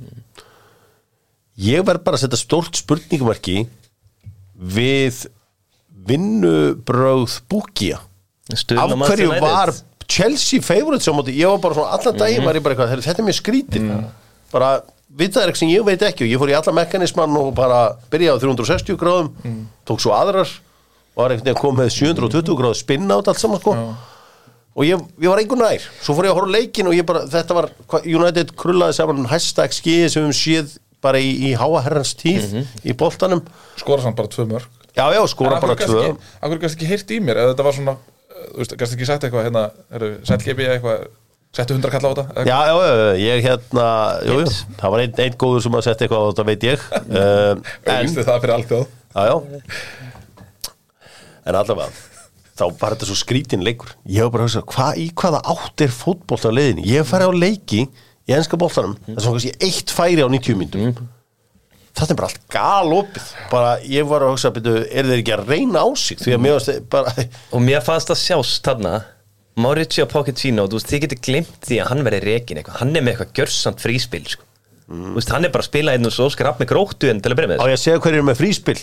Ég verð bara að setja stórt spurningumarki við vinnubröð búkía af hverju var Chelsea favorite sem móti, ég var bara svona allan daginn var ég bara eitthvað, "Heyrðu, þetta er mjög skrítin bara, vita það eitthvað sem ég veit ekki og ég fór í alla mekanismann og bara byrjaði á 360 gráðum, tók svo aðrar og var einhvern veginn að koma með 720 gráðu spinna át allt saman sko. Og ég, ég var einhvern nær, svo fór ég að horfa leikin og ég bara, þetta var, United krullaði saman hashtag skiði sem við séð bara í, í háa herrans tíð í boltanum, skora samt bara tvö mörg já já, skora bara tvö. Akkur gæst ekki heyrt í mér? Ef þetta var svona, uh, þú veist, gæst ekki sagt eitthvað hérna, eitthvað settu hundra kalla á þetta? Já, já, já, ég hérna jú, jú, það var einn ein góður sem að setja eitthvað á þetta veit ég. <laughs> En, Auðvistu það fyrir allt þjóð. Já, já. En allavega þá var þetta svo skrítin leikur. Ég var bara að hugsa, hva, í hvaða átt er fótbolt á leiðinni, ég hef farið á leiki í enska boltanum, það er svona kannski eitt færi á 90 myndum þetta er bara allt galopið. Bara ég var að hugsa, byrju, er þeir ekki að reyna á sig? Því að mér varst bara Og mér fannst það sjást þarna Mauricio Pochettino, þú veist, þið getur glimt því að hann verið rekin eitthvað, hann er með eitthvað gjörsamt fríspil sko. Þú veist, hann er bara að spila einn og svo skrap með gróttu en til að byrja með á ég að segja hverju er með fríspil?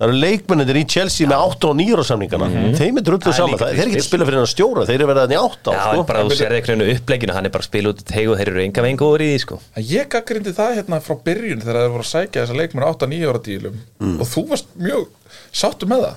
Það eru leikmennir í Chelsea með 8 og 9 ára samningana. Þeim er drullu Það er saman, það, þeir eru ekki að spila fyrir hann að stjóra þeir eru verið að í 8 Já, á sko. en bara þú sér eitthvað uppleikinu, hann er bara að spila út í teg og þeir eru enga veginn góður í því sko. Ég gaggrindi það hérna frá byrjun þegar þeir voru að sækja þessa leikmenn 8-9 ára dílum. Mm. og þú varst mjög sáttu með það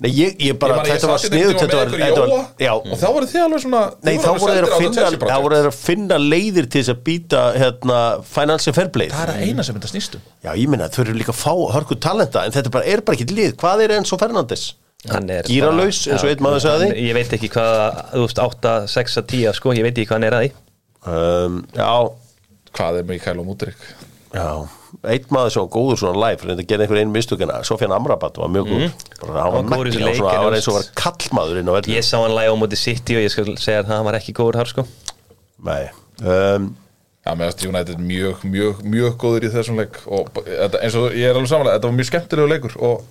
Nei, ég, ég bara, Ég að ég þetta var hérna sniðut þetta var, þetta var, já, og þá voru þið alveg svona Nei, þá voru þeir sendir að á þetta finna þá voru þeir að finna leiðir til þess að býta hérna, financial fair play. Það er að eina sem þetta snýstum Já, ég minna, þau eru líka að fá hörku talenta en þetta bara, er bara ekki lið, hvað er Enzo Fernandes? Hann er Gíralaus, bara- eins og einn maður sagði. Ég veit ekki hvað, þú veist, 8, 6, 10 sko, ég veit ekki hvað hann er að því. Um, Já, Hvað er Mikael og Mútrik? já Einn maður sem var góður svona live reynda að gera einhver einu mistökina, Sofjan Amrabat var mjög góð bara, hann var góður í megn, þessu svona, leik, hann var eins og var kallmaður inn á velli Ég sá hann læga á móti City og ég skal segja að hann var ekki góður þar sko. Nei um, Já, með þess United mjög, mjög, mjög góður í þessum leik og þetta, eins og ég er alveg samanlega, þetta var mjög skemmtilegu leikur og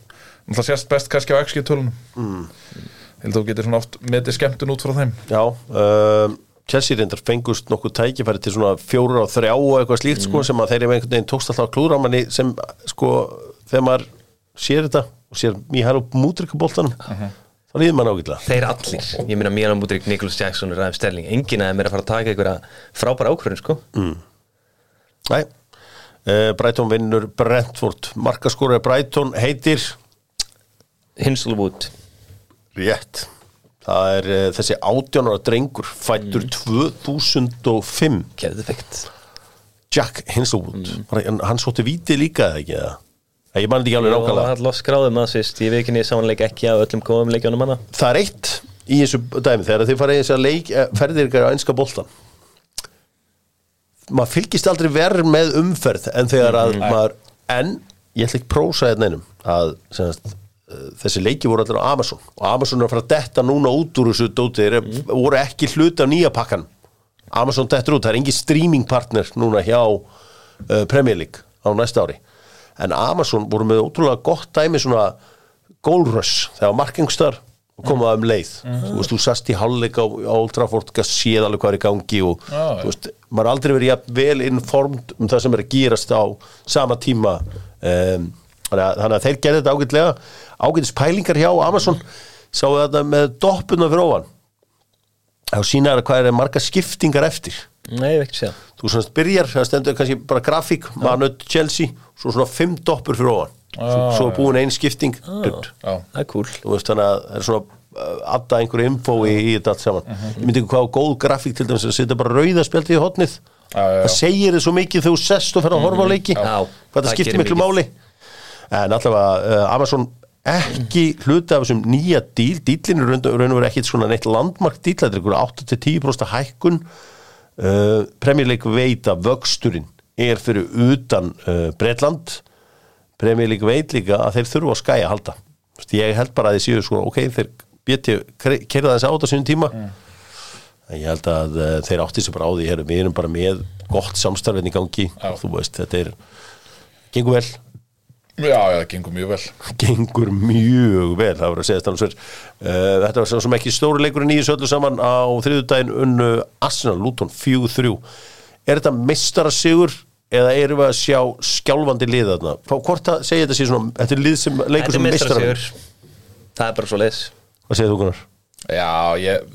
náttúrulega sést best kannski á XG tölunum. Mm. Ég held að þú getur svona oft metið skemmtun út frá þeim. Já, um, Chelsea reyndar fengust nokkuð tækifæri til svona fjóru og þrjá og eitthvað slíkt sko sem að þeir eru einhvern veginn tókst alltaf að klúra á manni sem sko þegar maður sér þetta og sér Míhælu mútrykkaboltanum þá líður maður ágætlega. Þeir allir, ég meina Milan Mudrik, Nicholas Jackson og Ræðum Sterling, enginn af þeim er að fara að taka einhverja frábæra ákvörðin sko. Nei, uh, Brighton vinnur Brentford. Markaskóra Brighton heitir? Hinselwood rétt það er uh, þessi átjónara drengur fættur 2005 Geðveikt. Jack Hinselwood mm. hann sótti víti líka eða ekki eða? Ég man þetta ekki alveg Ég var nákvæmlega. alltaf skráðum að sýst, ég ekki niður sánleik ekki af öllum góðum leikjónum hana. Það er eitt í þessu dæmi. Þegar þið farið í þess að leik eh, ferðir ykkur á einska boltan maður fylgist aldrei verð með umferð en þegar að maður en ég ætla ekki prósa þetta einum að semast, þessi leiki voru allir á Amazon. Og Amazon er að fara að detta núna út úr þessu dóti þeir mm. voru ekki hluti af nýja pakkan Amazon dettur út, það er engin streaming partner núna hjá uh, Premier League á næsta ári. En Amazon voru með ótrúlega gott dæmi svona goal rush. Þegar markingstar og komaða um leið. Þú veist, þú sast í hálfleika á, Old Trafford séð alveg hvað er í gangi og já. þú veist, maður har aldrei verið vel informed um það sem er að gerast á sama tíma um, þannig að þeir gerði þetta ágætlega ágætis pælingar hjá Amazon. Sáu þetta með doppuna fyrir ofan. Þá sína þær hvað er marga skiptingar eftir. Nei, ekki segja þú svona byrjar, það stendur kannski bara grafík, manut Chelsea svo svona fimm doppur fyrir ofan. Svo, svo er búin ein skipting. Dutt. Já, Það er cool þú veist þannig að það er svona uh, adda einhverju info í, þetta allt saman. Ég myndi ekki hvað góð grafík til dæmis að setja bara rauðaspjaldið í hotnið það segir þið svo mikið þegar þú sest og fer að horfa á leiki. Já, hvað það það skiptir miklu máli. En allavega uh, Amazon ekki hluti af þessum nýja díl. Dílinn er raun og verið ekkit svona neitt landmark díl, þetta er ykkur 8-10% hækkun. Uh, League veit að vöxturinn er fyrir utan uh, Bretland. Premier League veit líka að þeir þurfa að skæja halda ég held bara að þið séu svona ok, þeir bjöti kerða þess át á sínum tíma. En ég held að uh, þeir átti sér bara á því við erum bara með gott samstarfinn í gangi. Já. þú veist, þetta er gengur vel, já, já, það gengur mjög vel. Gengur mjög vel það var að segja þetta uh, þetta var svo sem ekki stóri leikurinn í þessu öllu saman. Á þriðudaginn unnu Arsenal Luton 4-3 er þetta meistarasigur eða erum við að sjá skjálfandi lið þarna? Hvort að segja þetta sé svona þetta er lið sem leikur Þetta er sem meistra meistar Það er bara svo leis hvað segir þú Gunnar? Já, ég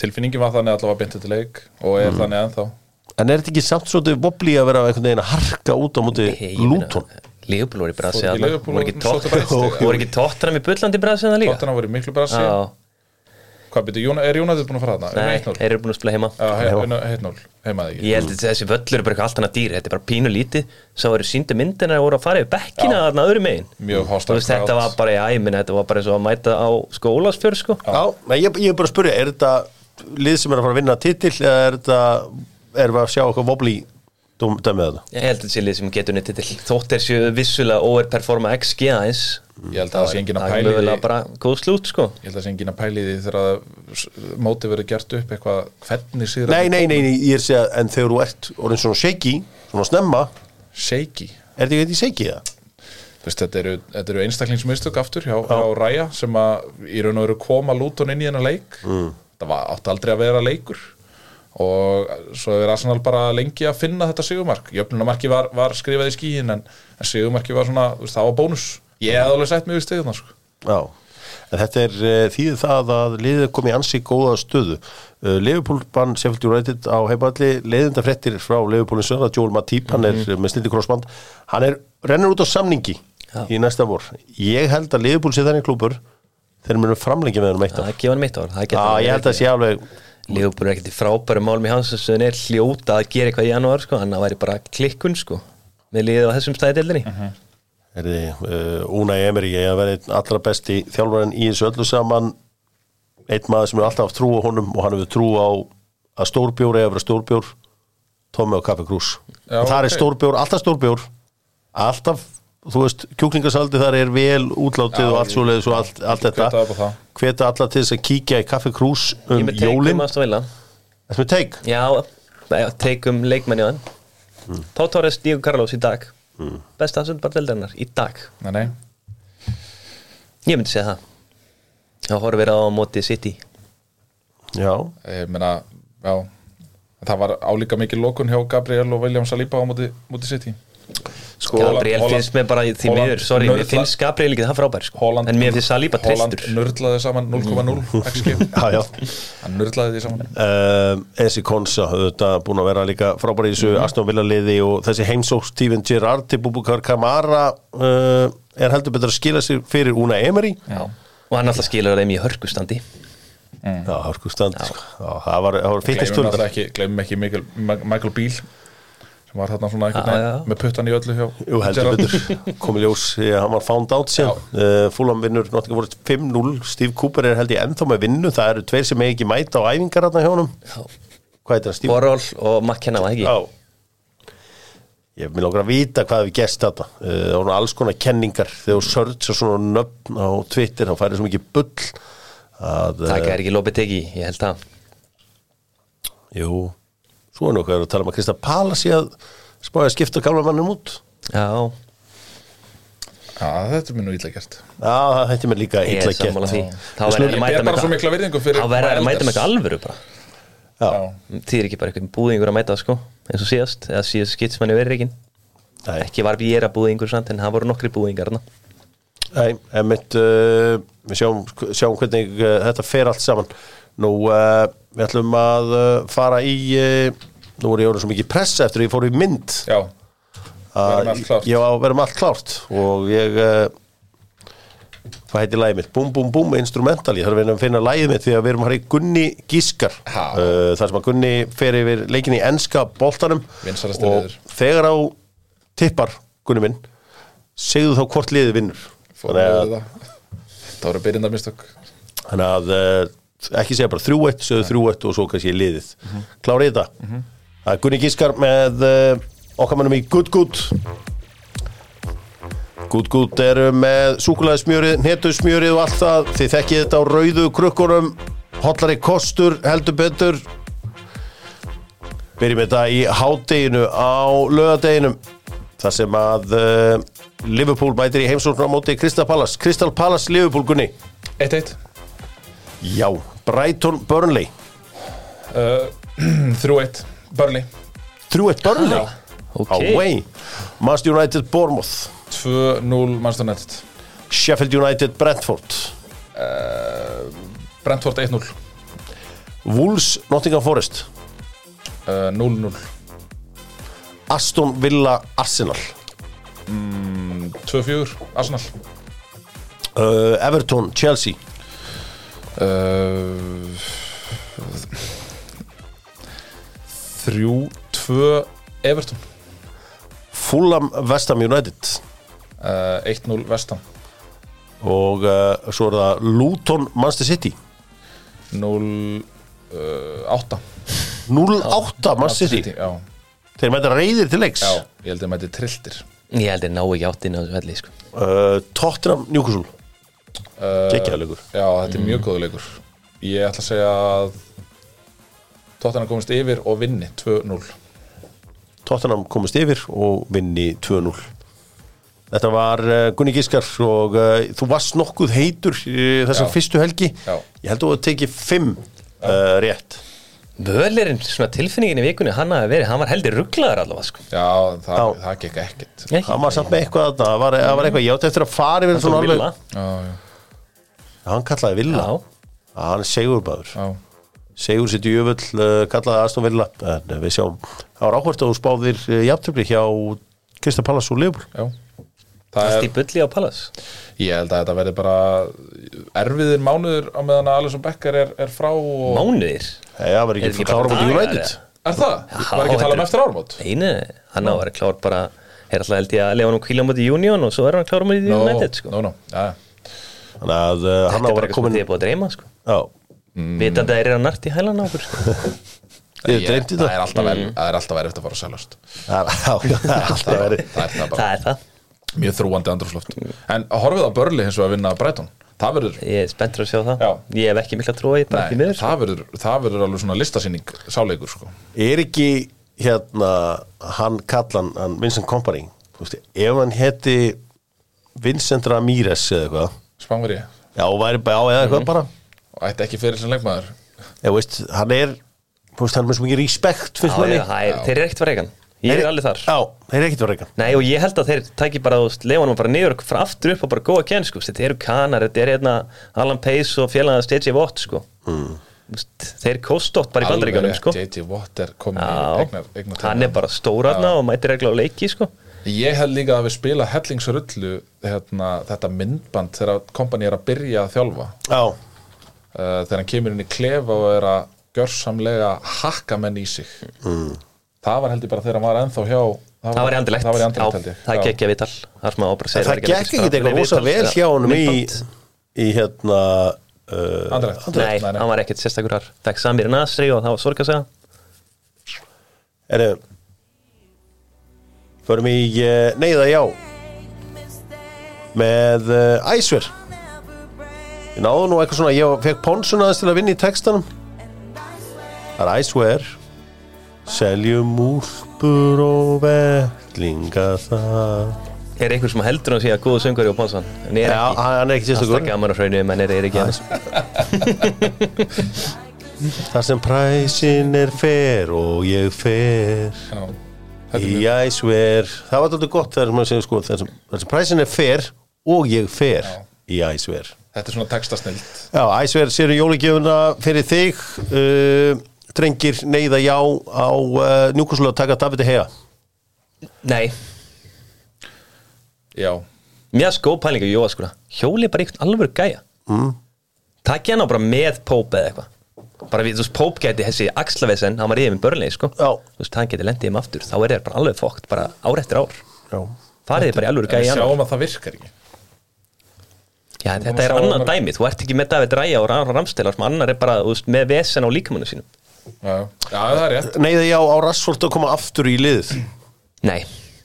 tilfinningin var þannig allavega beintið til leik og er þannig ennþá. En er þetta ekki samt svolítið vobli að vera einhvern veginn að harka út á móti Lúton Lífbúl voru í brasi <laughs> Voru ekki tóttanum í bullandi brasi þannig líka? Tóttina voru í miklu brasi Já, Hvað byrju, er Jónæður búin að fara þarna? nei, 1-0 þeir eru búin að spila heima. Já, he- 1-0, heimaði ekki? Ég held að þessi völlur er bara eitthvað allt annað dýr. Þetta er bara pínu lítið. Svo voru síndu myndina og voru að fara yfir bekkina þarna öðru megin. Þetta var bara í æminn Þetta var bara eins og að mæta á Ólafsfjörð sko. Já, nei, ég, ég er bara að spyrja, er þetta lið sem er að fara að vinna titil eða er þetta, erum við að sjá eitthvað vobli dæmið þetta? Ég held að þessi lið sem getur nýttið til. Þótt er séu vissulega overperforma XG aðeins Ég held að það sé engin að Það er pæli því mögulega bara góð slút sko. Ég held að það sé engin að pæli því þegar mótið verður gert upp eitthvað hvernig sigur Nei, nei, nei, nei, ég er að segja, en þegar þú ert orðin svona shaky, svona snemma Shaky? er þetta ekki shaky það? Veist, þetta eru, þetta eru einstaklingsmistök aftur hjá, hjá Ræja sem að í raun og veru koma lúton inn í þennan leik. Mm. það var, átti aldrei að vera leikur og svo er Arsenal bara lengi að finna þetta sigumark jöfnumarki var, var skrifað í skíin en, en sigumarki var svona, það var bónus ég hef alveg sett mig við steguna sko. Já, en þetta er uh, þýðið það að liðið kom í ansi góða stöðu. Uh, Liverpool bann Sheffield United á heimalli, leiðinda fréttir frá Liverpoolin sögða, Joel Matip, hann er með sliti krossband, hann er, rennur út á samningi Já. í næsta vor. Ég held að Liverpool sé þannig klúpur, þeir munu framlengi með hann um eitt Það ár. er gefa hann mitt ár það Já, að Lífbúl er ekkert í frábæru málum í hans sem er hljóta að gera eitthvað í janúar sko að það væri bara klikkun sko Með liðið á þessum stæði deildinni er þið, uh, Unai Emery, ég hef verið einn allra besti þjálfarinn í þessu öllu saman, einn maður sem er alltaf trú á honum og hann hefur trú á að stórbjór eða vera stórbjór Tommi og Kaffi Krús Já, það er ok. stórbjór, alltaf stórbjór alltaf, þú veist, kjúklingasaldi þar er vel útlátið Já, og allt ég- svoleiðis og allt, allt þetta. á það. hveta alla til þess að kíkja í Kaffi Krús Ég um með teikum jólin. Þetta með teik? Já, já, teikum leikmenn í hann mm. Pá Torres, Diego Carlos í dag. Mm. Besta sundbar deildarinnar í dag. Nei, nei, Ég myndi segja það. Það horfir verið á móti City. Já, ég meina já, það var álíka mikið lokun hjá Gabriel og William Saliba á móti, móti City sko Gabriel Holland- finnst mér bara því Holland miður. Sorry, mér nörla- finnst Gabriel ekki það frábær sko. Holland- En mér finnst Saliba Holland tristur nörlaði saman 0,0 <laughs> XG Já, já. Hann nörlaði því saman. Um, Ensi Konsa, þetta búin að vera líka frábæri í þessu Mhm. Aston Villa liði og þessi heimsók Steven Gerrard til Bubukar Kamara uh, er heldur betur að skila sér fyrir Una Emery. Já. Og hann alltaf skilur þeim í hörkustandi. Já, hörku stand sko. Já, það var, það var fyrtist náttúrulega ekki, ekki Michael, Michael sem var þarna svona einhvern veginn já. með puttan í öllu hjá Jú, heldur betur, komið ljós því að hann var found out síðan. Uh, Fúlam vinnur náttúrulega voru 5-0 Steve Cooper er held ég ennþá með vinnu. Það eru tveir sem ekki mæta á æfingar hérna hjá honum. Hvað heitir það, Steve? Borrell og McKenna var ekki? Já. Ég vil langar að vita hvað við gest þetta uh, Það voru alls konar kenningar. Þegar þú sörtsa svona nöfn á Twitter þá færið svo mikið bull að, Það uh, er ekki lopið teki, ég held það. Jú, svo er nokkuð að tala um að Krista Pala sé að spáði að skipta gamla mannum út. Já, Já, þetta er mér nú illa gert. Já, það hætti mér líka ég illa er gert Þá Ég verður mæta bara svo mikla virðingu fyrir Þá verður að mæta með eitthvað alvöru bara. Já, Því er ekki bara eitthvað búðingur að mæta sko eins og síðast, eða síðast skits manni verið ekki Nei. Ekki var við ég að búðingur samt en það voru nokkri búðingar þarna. Nei, emitt uh, við sjáum, sjáum hvernig uh, þetta fer allt saman Nú, uh, við ætlum að uh, fara í uh, Nú er ég orðin svo mikið pressa eftir að ég fór í mynd. Já, Verðum allt klárt. Já, verðum allt klárt. Og ég hvað heitir lagið mitt? Búm, búm, búm, instrumental. Ég þarf að finna lagið mitt því að við erum að fara í Gunni Gískar. Þar sem að Gunni fer yfir leikin í enska boltanum. Vinsælasti og þegar á tippar Gunni minn segðu þá hvort liðið vinnur. Þannig við að, það Það voru byrjindamistök þannig að ekki segja bara 3-1, segðu 3-1 og svo kannski liðið. Klárið þetta. Það er Gunni Gískar með uh, okkar mannum í Good Good. Good Good eru með súkulæðismjörið, netusmjörið og allt það. Þið þekkið þetta á rauðu krukkunum. Hotlari kostur, heldur betur. Byrjum þetta í hádeginu á lögadeginum þar sem að uh, Liverpool mætir í heimsóknar á móti Crystal Palace. Crystal Palace Liverpool Gunni. 1-1 Já, Brighton Burnley. Uh, <clears throat> 3-1 Burnley. 3-1 Burnley? Já. Ok. Away Manchester United Bournemouth. 2-0 Manchester United. Sheffield United Brentford. Brentford 1-0 Wolves Nottingham Forest. Uh, 0-0 Aston Villa Arsenal. 2-4 Arsenal. Uh, Everton Chelsea uh, 3-2 Everton. Fulham West Ham United. Uh, 1-0 Vestam og uh, svo er það Luton Manchester City. 0-8 0-8 Manchester City. Já, þeir mæta reyðir til leiks. Já, ég held að mæti trilltir. Ég held að ná ekki áttin á þessu velli sko. uh, Tottenham Newcastle uh, Gekkjaðleikur Já, þetta er mjög góður leikur. Ég ætla að segja að Tottenham komist yfir og vinni 2-0 Tottenham komist yfir og vinni 2-0 Þetta var uh, Gunni Gískar og uh, þú varst nokkuð heitur uh, þessar fyrstu helgi. Já. Ég held að þú tekið 5 uh, rétt. Völerinn, svona tilfinningin í vikunni hann verið, hann var heldur rugglaður allavega sko. Já, það, það gekk ekkert. Ekki? Það var samt með eitthvað þarna, það var, var eitthvað, ég átti eftir að fara yfir Hann svona alveg Villa. Já, já, Hann kallaði Villa, Já, Já, hann er segurbæður já. Segur sitt í jöfull, uh, kallaði Aston Villa. En uh, við sjáum, það var áhvert að þú spáðir uh, jafntöfli hjá Krista Pallas og Leopold Já. Það er, í bulli á Pallas ég held að þetta verði bara erfiðir mánuður á meðan að Alisson Becker er, er frá og... Mánuðir? Var Er ekki ekki klára mútið United? Er það? Já, var ekki að tala um eftir ármót? Einu, hann á að vera klár bara er alltaf held ég að lefa hann um kvíla mútið Union og svo er hann klár mútið United sko. no, no, já Þannig að uh, hann á Þetta að er bara vera eitthvað sem komin þið er búið að dreyma sko. Já, Vitandi að þeir eru að nart í hælan á okkur sko. <laughs> ég dreymdi Það. það er alltaf verið Það er alltaf verið eftir að fara að seljast Það er- <laughs> já, það er alltaf verið Það er það bara. Það er það. Mjög þrúandi andrúsloft En horfið á Börli hins og að vinna Brighton? Það verður Ég er spenntur að sjá það. Já. Ég hef ekki mikla trúa í þetta ekki Nei, miður. sko. það verður, það verður alveg svona listasýning sáleikur sko. Er ekki hérna hann kallan, hann Vincent Kompany ef hann heti Vincent Ramírez eða eitthvað Spangveri Já, og væri bara á eða eitthvað bara. Og ætti ekki fyrir sem leikmaður. Ég veist, hann er þú veist, hann er með svo mikið respekt Já, finnst manni já, það er, Þeir eru ekkert fyrir eigan Ég er alveg þar. Já, þeir eru ekkert verið eigan Nei og ég held að þeir tæki bara lefanum bara niður og frá aftur upp og bara góða kenn sko. Þetta eru kanar, þetta er hérna Alan Pace og félaga Stagey Watt sko. mm. Þeir kostótt bara í Alveg bandaríkjunum rétt, sko. JJ Watt er komin í Já, eignar, eignar hann er bara stórarna og mætir regla á leiki sko. Ég held líka að við spila hellingsrullu hérna, þetta myndband þegar kompani er að byrja að þjálfa. Já, uh, þegar hann kemur inn í klefa og er að gjörsamlega hakka menn í sig. Mm. það var heldur bara þegar hann var ennþá hjá Það var í andilegt. það var í andilegt held Já, ég það gekk ég Það að en segir það gekk ekki eitthvað rosa vel hjá honum í, í hérna uh, Andilegt. Nei, Nei, nei. hann var ekkert sérstakur þar. Fekk Samir Nasri og það var sorg að segja. Er Förum í uh, neyða já. Með uh, æsver. Ég náðu nú eitthvað svona ég fekk Ponsun aðeins til að vinna í textanum. Það er æsver. Seljum úlpur og vellinga það. Er einhver sem heldur hann sé að góðu söngari og Ponsan En er Já, ekki hann er ekki Alltaf sérstakur gaman að hraunum en er, er ekki hans Þar sem præsin er fer og ég fer. Já. Er Í mjög- æsver Það var þetta gott þegar maður segir sko þar sem, præsin er fer og ég fer. Í æsver þetta er svona textasnild. Já, æsver sér jólugjöfuna fyrir þig? Uh, Drengir neyða já á uh, njúkurslu að taka Davide Hea Nei, Já, mjög skóð pælinga Jóa sko. Hjóli er bara einhvern alveg gæja. Mm. Takk ég hann á bara með Póp eða eitthvað Bara við, þú veist, Póp gæti þessi axlavesen Hann var yfir með börnlega, sko. Já. Þú veist, hann geti lendið um aftur. Þá er þeir bara alveg fókt, bara ár eftir ár. Já. Farið þið bara í alveg en við gæja sjáum að það virkar ekki. Já, þetta er annan dæmi. Þú ert ekki með David Ræja og Rán Ramstelar sem annar er bara, þú veist, með vesen á líkamannu sínum. Já, já það er rétt. Neyða já á Rassford að koma aftur í liðið. Nei,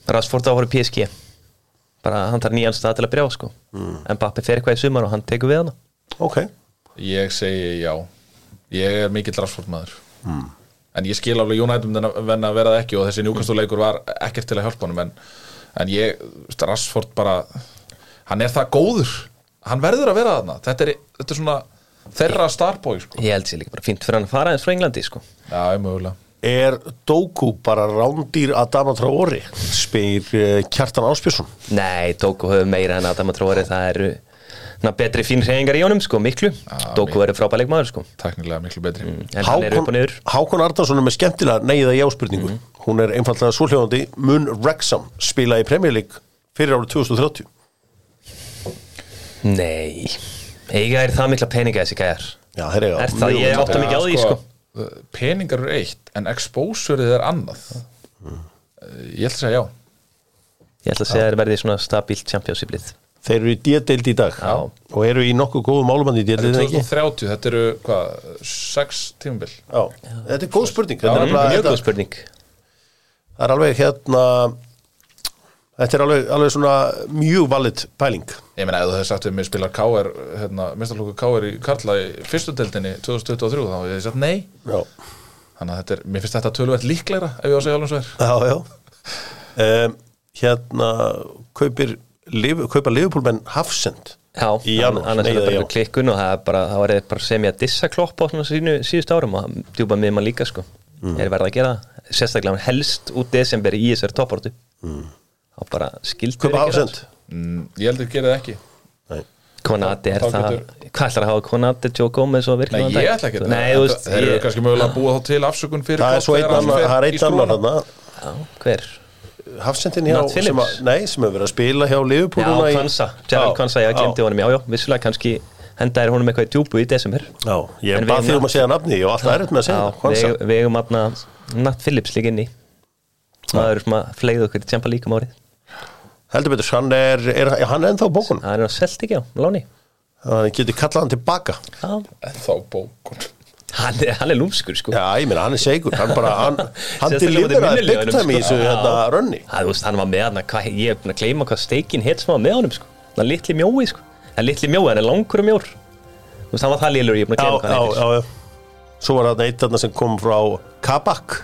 Rasford á í PSG Bara hann tar nýjan stað til að brjá, sko. En Bappi fer eitthvað í sumar og hann tekur við hana. Ok. Ég segi já Ég er mikill rassfortmaður mm. En ég skil alveg United venn að vera það ekki og þessi njúkastuleikur var ekkert til að hjálpa honum en, en ég, Rassford bara hann er það góður hann verður að vera þarna þetta er, þetta er svona þeirra starboy sko. Ég held sér líka bara fínt fyrir hann að fara eins frá Englandi, sko Já, ég mögulega Er Doku bara rándýr að dama Traori? Spyr uh, Kjartan Áspjörsson Nei, Dóku hefur meira en Adama Tróri það eru na, betri fín hreyingar í honum sko, miklu. Dóku verður frábæleik maður sko. Teknilega miklu betri. Er og niður. Hákon Arnarsson er með skemmtilega neyða jáspurningu Hún er einfallega svohljóðandi. Mun Wrexham spila í Premier League fyrir árið 2030 Nei, eiga er það mikla peninga þessi gæjar? Já, Er það, ég átta mikið á því sko. Peningar eru eitt En exposurið er annað. Mm. Ég ætla að segja já. Ég ætla að segja að það verði svona stabílt championship-lið Þeir eru í D-deild í dag Já. og eru í nokkuð góðum málumandi í Þetta er D-deild ekki? 2030, þetta eru hvað, sex tímabil? Já, þetta er góð spurning. Þetta er, Já, Mjög góð spurning. Það er alveg hérna Þetta er alveg, alveg svona mjög valid pæling. Ég meina, ef þú hefði sagt við mig spilar KR, hérna, mistarlóku KR í Karla í fyrstu deildinni 2023, þá hefði ég sagt nei. Já, Þannig að þetta er, mér finnst þetta tölvægt líklegra ef ég á að segja alveg svo er. Já, já. <laughs> Um, Hérna kaupir, Liv- kaupa Liverpoolmenn Hafsend Já, Í janúar, annars er nei, það bara klikkun og það er bara, það var eða bara sem ég að dissa klopp á svona sínu, síðust árum og djúpa með maður líka sko Mm. er verið að gera það, sérstaklega helst út desember í þessari topportu mm. og bara skildur Kaupa Hafsend mm, Ég held að gera það ekki Nei. Konati er það, hvað ætlar að hafa Konati, Joe Gomez og Nei, virkilega ég ætla ekki Nei, þú veist, Það eru kannski mögulega að búa þá til afsökun fyrir Það er svo einn annar, það er einn annar skrúfuna. þarna já, hver? Hafsendin hjá Nat sem að, Nei, sem hefur verið að spila hjá Liverpool Já, núna í- Kvansa, Gerald Kvansa, ég glemdi honum, já, já, vissulega kannski henda er honum eitthvað í djúpu í desember. Já, ég En bað því um að segja nafni var alltaf erfitt með að segja það Kvansa. við, við eigum aðna Nat Phillips líka inn í það eru sem að fleigðu okkur í Champa líka um árið. Heldur betur, hann er, er, er hann er ennþá á bókunum? Það er á Celtic, já, Láni Hann getur kallað hann tilbaka. Já, En Þá bókun hann er, hann er lúmskur sko. Já, ég meina, hann er segur Hann bara, hann, <laughs> hann deliveraði móti big minnilegunum, time í sko. þessu Já. hérna rönni. Það, þú veist, hann var með hann hvað, ég er búin að gleyma hvað steikin hétt sem var með honum sko. hann er litli mjói sko. hann er litli mjói, hann er langur og mjór. Þú veist, hann var það lélur, ég er búin að Já, gleyma hvað já, hann heitir. já, já Svo var hann eitt þarna sem kom frá Kabak.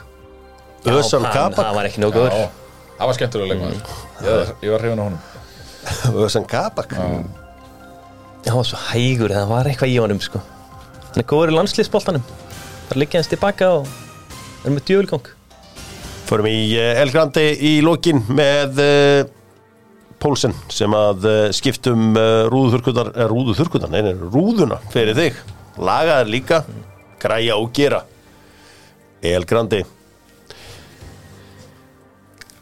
Já, Ösan hann, Kabak. hann var ekki góður. Já, það var skemmtilega leikmaður. Ég, ég var <laughs> hann er góður í landsliðsboltanum það liggja hans tilbaka og er með djöfulgang Förum í eh, El Grandi í lokin með uh, Pólsen sem að uh, skiptum rúðuþurkunar, rúðuþurkunar, nei, nei, rúðuna fyrir þig. Lagaðar líka, græja og gera. El Grandi.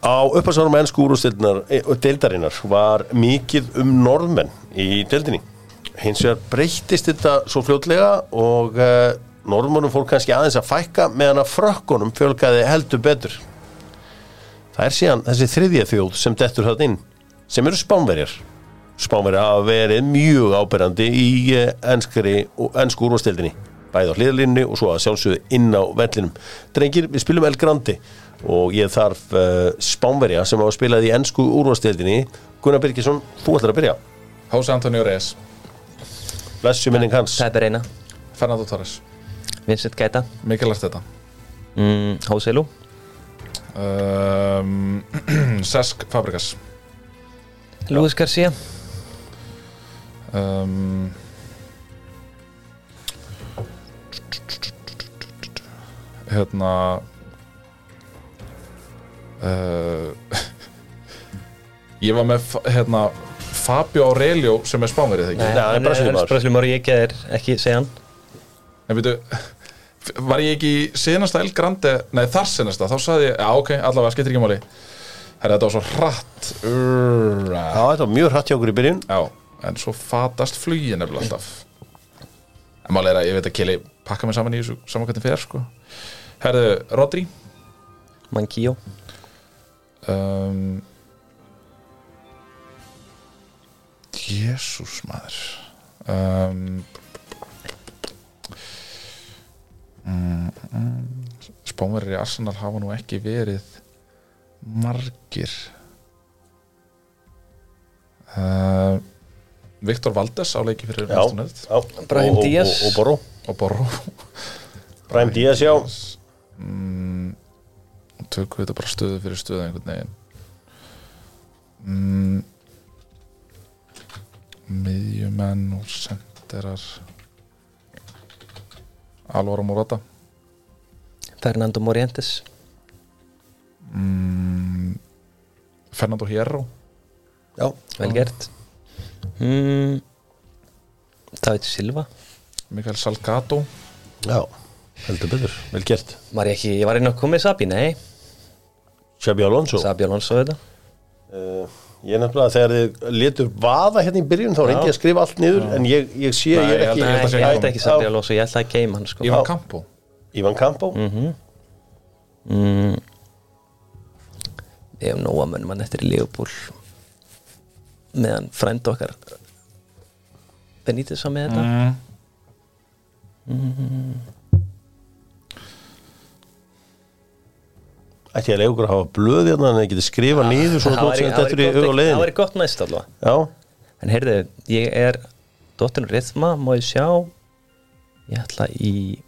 Á upphansanum ennsku úrústildarinnar var mikið um norðmenn í deildinni. Hins vegar breyttist þetta svo fljótlega og uh, norðmennum fór kannski aðeins að fækka meðan að frökkunum fjölgaði heldur betur. Það er síðan þessi þriðja þjóð sem dettur það inn, sem eru spánverjar. Spánverjar hafa verið mjög áberandi í eh, enskri og ennsku úrvastildinni, bæði á hliðlinni og svo að sjálfsögðu inn á vellinum. Drengir, við spilum El Grandi og ég þarf uh, spánverja sem hafa spilað í ennsku úrvastildinni. Gunnar Birgisson, þú ætlar að byrja. Jose Antonio Reyes, Blessu minning hans. það er reyna, Fernando Torres. Vincent Gaeta Mikið lært þetta mm, Hóselu, um, Sesk Fabregas. Luis Garcia um, Hérna uh, <laughs> Ég var með hérna Fabio Aurelio sem er spánverið þegar Nei, hann er Brasilíumaður. Brasilíumar, ég er ekki segja hann En veitu, <laughs> var ég ekki í senasta El Grande, nei þar senasta, þá sagði ég, já ok, allavega skiptir ekki máli. Herra, þetta var svo hratt. Urra. Já, þetta var mjög hratt hjá okkur í byrjun. Já, en svo fatast flugin nefnilega alltaf. En máli er að ég veit að Kili pakka mig saman í þessu saman hvernig fer, sko. Herðu, Rodri. Mankíó, Um, Jésús maður. Um, mm, mm, Spánverðir í Arsenal hafa nú ekki verið margir uh, Viktor Valdes á leiki fyrir Já, já. Brahim Og- og- Díaz. Og, og Boró. og Borro Brahim Díaz, já. mm, tökum við þetta bara stöðu fyrir stöðu einhvern veginn mm, miðjumenn og senderar Alvaro Morata. Fernando Morientes. Fernando Hierro. Já, vel gert. Mm, David Silva. Mikael Salgado. Já, heldur betur, vel gert. Var ég ekki, ég var inn að koma með Sabi, nei? Xabi Alonso. Sabi Alonso þetta uh, Ég nefnilega þegar þið letur vaða hérna í byrjun þá reyndi ég að skrifa allt niður en ég, ég sé Nei, ég er ég ekki að- Nei, ég ekki held ekki Já. Sabi Alonso, ég ætla að geima hann sko. Ivan Campo Ivan Campo mm, Við hefum nóga mönnum hann eftir í Leopold meðan frænd okkar Benítez var með þetta. Ætti ég að leiða okkur að hafa blöð hérna en ég geti skrifa niður svona Það dót væri- sem það þetta er í hug og gott- það væri gott næst allavega. Já, En heyrðu, ég er Dóttin Rithma, má ég sjá? Ég ætla í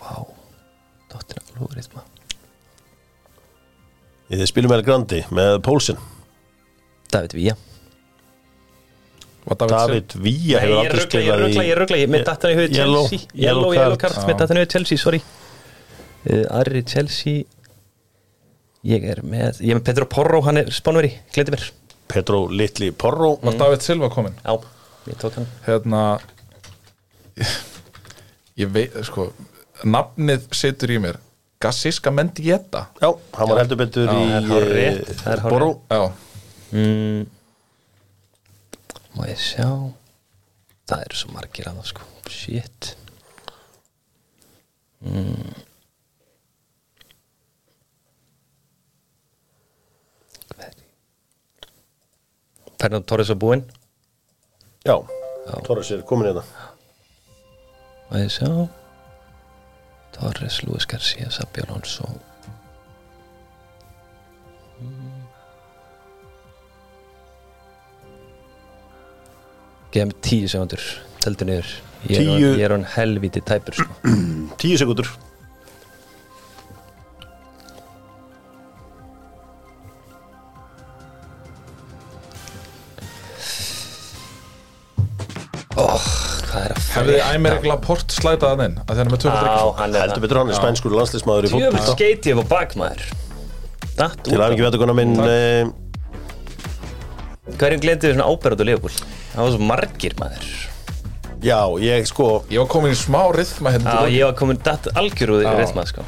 Vá Dóttin alveg Rithma. Ég spilum með Grandi með Pólsinn. David Vía Var David, David Nei, hefur ég aldrei ég spilað ruggla, ég ruggla Með dattan í hugið Yellow- Chelsea. yellow Yellow, yellow card. Með dattan í hugið Chelsea, sorry. Uh, Arri Chelsea Ég er með Ég er með Pedro Porro, hann er spánveri Gleiti mér. Pedro Litli Porro. Var David Silva komin Já, ég tók hann Hérna Ég veit, sko Nafnið situr í mér Gassiska Mendieta. Já, hann var heldur betur í er eh, er. Porro. Já, mm, Má ég sjá? Það eru svo margir að það sko. Shit. Mm. Er Fernand Torres á búinn Já, Torres er komin hérna. Má ég sjá? Torres, Luis Garcia, Sabi Alonso Geða mig tíu segundur Teldu niður. Ég er, Tíu. ég er on helviti tæpur sko. <clears throat> Tíu sekundur Hvað er að hefði Æmerik Laporte slætað hann inn? Að hann er með 200 Á, hann er Heldur betur hann er spænskur landslismadur í Djöfull fótbolta. skeiti ég á bakmaður Til út að ekki veit okkur minn eh, Hverjum glemdi við svona áberð á Leopold Það var svo margir maður. Já, ég sko Ég var komin í smá rithma hérna Já, til ég var komin datt algjörúður í rithma sko.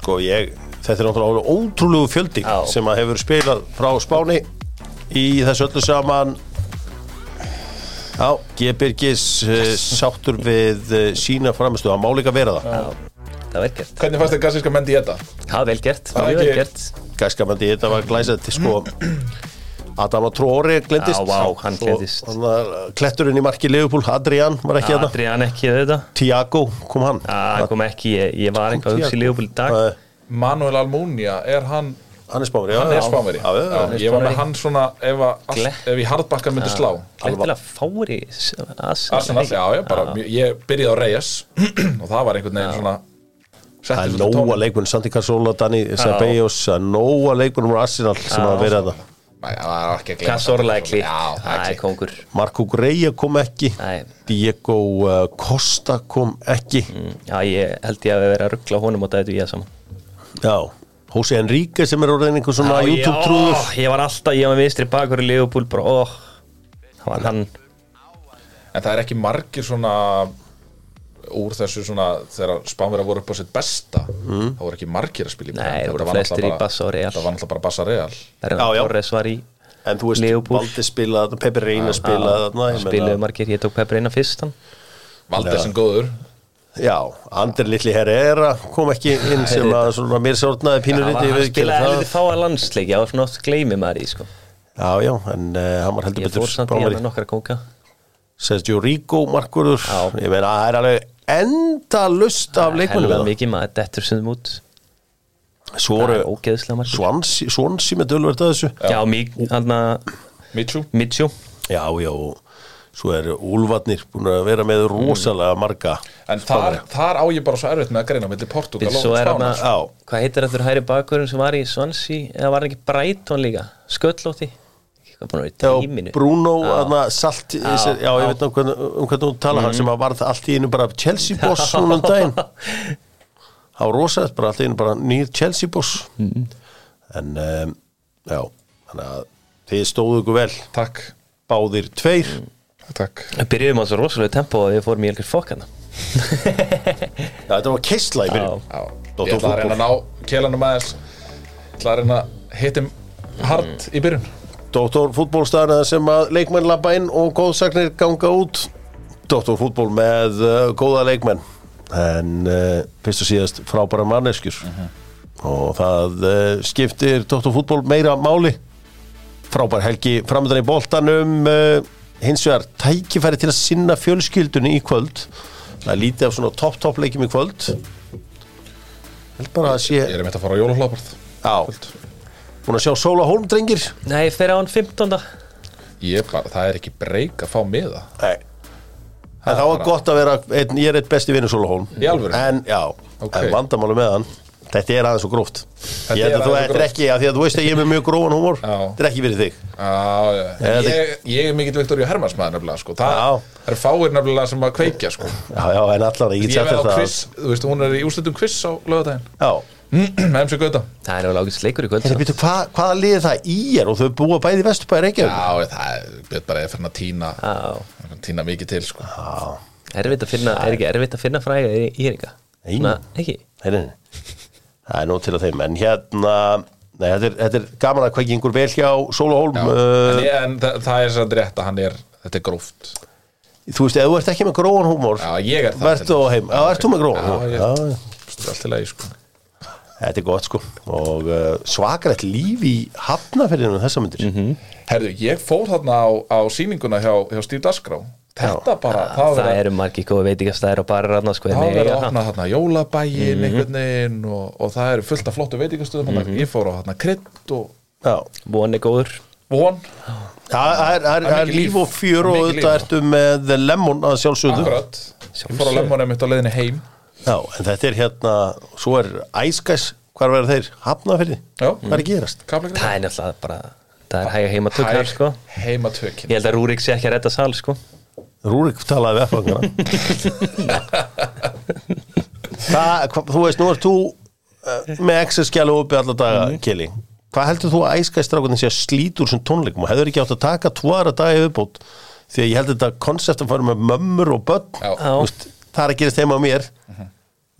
sko ég, þetta er náttúrulega ótrúlegu fjöldi Já. sem að hefur spilað frá Spáni í þessu öllu saman. Já, G. Birgis uh, sáttur við uh, sína framistu, það má líka vera það. Já, það vel gert. Hvernig fannst þið Gassiska Mendieta? Það var vel gert, Það er mjög vel ekki- gert. Gæskamandi, þetta var glæsað sko Adama Tróri glendist Já, vá, hann gleymdist. Kletturinn í marki Leopold, Adrian var ekki þetta Adrian ekki þetta Tiago, kom hann? Já, hann kom ekki, ég, ég var eitthvað að hugsa í Leopold í dag. Eh, Manuel Almunia, er hann Hann er spámur, já Hann er spánveri Já, já, já. Ég var með hann svona ef, að, Glett. ef í hardbakkar myndi slá. Glettilega fári Arsenal, já, já, bara, ég byrjaði á Reyes <clears throat> og það var einhvern veginn svona Það er tóninn. leikmenn, Santi Cazorla, Dani er nóga leikmenn úr Arsenal sem hafa verið þetta Kongur. Marco Greia kom ekki. Nei. Diego uh, Costa kom ekki. Mm, Já, ég held ég að vera að ruggla honum og það er við saman. Já, Jose Enrique sem er orðin einhver svona Já, YouTube ég- Ég var alltaf, ég var vinstri bakur í Leopold bara, ó var hann. En það er ekki margir svona úr þessu svona þegar Spánverða voru upp á sitt besta Mm. þá voru ekki margir að spila í Nei, það voru var flestir náttúrulega í Barca og Real. Það var náttúrulega bara Bassa Real. Bernard Já, já. Torres var í En þú veist. Valdi spilaði, Peppi Reina ég meina- Spiluðu margir, ég tók Pepper eina fyrstan Valdir sem góður. Já, Ander Lilli Herrera kom ekki inn sem að svona mér sórnaði pínur Hann spilaði helviti fáa landsleiki, já, svona oft gleymi maður í, sko. Já, já, en uh, hann var heldur Ég betur fór samt í hann nokkra kóka. Sergio Rico, Markurður. Ég meina, það er alveg enda lust af leikmennum Helvað hérna. mikið maður, dettur sem út. Svo Það er Swansi, Swansi með dölverð að þessu. Já, mig, hann að Michu Mitchell. Já, já, og svo er Úlfarnir búin að vera með rosalega marga En þar, þar á ég bara svo erfitt með að greina milli Portugal og er Já. hvað heitir þetta hæri bakurinn sem var í Swansea? Eða var ekki Brighton líka, sköllótti Hvað búin að vera í tíminu. Bruno, aðna, Salt já, já, já. ég veit um hvernig, um hvernig þú tala hann sem að varð allt í einu bara Chelsea boss núna um daginn. <laughs> Var rosalegt, bara allt í einu bara nýr Chelsea boss En, um, já, þannig að þið stóðu ykkur vel. Takk, Báðir tveir. Takk. Við byrjuðum á svo rosalega tempo og við fórum í elgur fokkana Já, þetta var keisla í byrjun. Ég ætla að reyna að ná kélanum aðeins. Ég ætla að reyna að hitum hard í byrjun Dóttor fútbólstæðina sem að leikmenn labba inn og góðsagnir ganga út. Dóttor fútból með uh, góða leikmenn. En uh, fyrst og síðast frábæra manneskjur. Og það uh, skiptir Dóttor fútból meira máli. Frábær helgi framöndan í boltanum uh, hins vegar tækifæri til að sinna fjölskyldunni í kvöld. Það er lítið af svona topp-topp leikjum í kvöld. Held bara að sé Ég er meitt að fara á jólahlaðbart á búin að sjá Sóla Holm drengir Nei, fyrir á hann 15. Ég bara, það er ekki breyk að fá miða Nei En þá er gott að vera, einn, ég er eitt besti vinnur Sóla Holm Í alvöru? En, já, Ok. en vandamálu með hann Þetta er aðeins svo gróft Þetta Ég er að aðeins ættir gróft. ekki, að því að þú veist að ég er með mjög grófan húmor. Þetta er ekki fyrir þig Já, já. Eða Ég, ég er mikill Viktoríu Hermanns maður nefnilega sko. það, Já. það er fáir nefnilega sem að kveikja sko. Já, já, en allan, ég Ég get veið sagt á þetta quiz, þú veist, hún er í úrslutum quiz á lögadaginn Já, með <clears throat> Það er alveg ágætt leikur í kvöld Hérna, svo. býtu, hva, hvaða liði það í er og þau búa bæði Vesturbæði Reykjavík? Já, það er bara að að tína Já, tína mikið til sko. erfitt að finna, er ekki erfitt að finna fræga í íringa? Ekki? Það er nóg til að þeim, en hérna, nei, þetta er, þetta er gaman að hvað gengur vel hjá Sóla Holm. en, ég, en það, það er sann rétt að hann er þetta er gróft þú veist, ef þú ert ekki með grófan húmor, Já, ég er það verður þú heim. Já, ert þú með grófan Já, húmor? ég- Já, já. Allt í lagi sko. Þetta er gott sko. Og uh, svakalegt líf í hafnafyrðinu þessa myndir Mhm. Herðu, ég fór þarna á, á sýninguna hjá, hjá Steve Dasgrá Þetta bara, það, Það, eru margir góða veitingastæðir og bara rannar sko það en var verið eiga að það. opna þarna. jólabægin Mhm. einhvern veginn og, og það eru fullt af flottu veitingastöðum mm ég fór á þarna krydd og Já, Von er góður. Von? Það er, er, Það líf. og fjör og líf. ertu með lemon að sjálfsögðu. Akkurat. Ég fór á lemmonum mitt á leiðinni heim Já, en þetta er hérna svo er æskæs, hvar verður þeir? Hafnafyrði? Já. Hvað er að gerast? Kaplakrið Það er nefnilega bara Það er hæga heima töknar sko. heimatökin. Ég held að Rúrik sé ekki að redda sal sko. Rúrik talaði við hva, þú veist, nú ert þú uh, með Excel-skjælu uppi alla daga, mm. Kili Hvað heldur þú að æskæstrákunin sé að slíta úr sem tónleikum? Og hefur ekki átt að taka tvoara dagi viðbót? Því að ég held þetta koncept að fara með mömmur og börn veist, það er að gerast heima á mér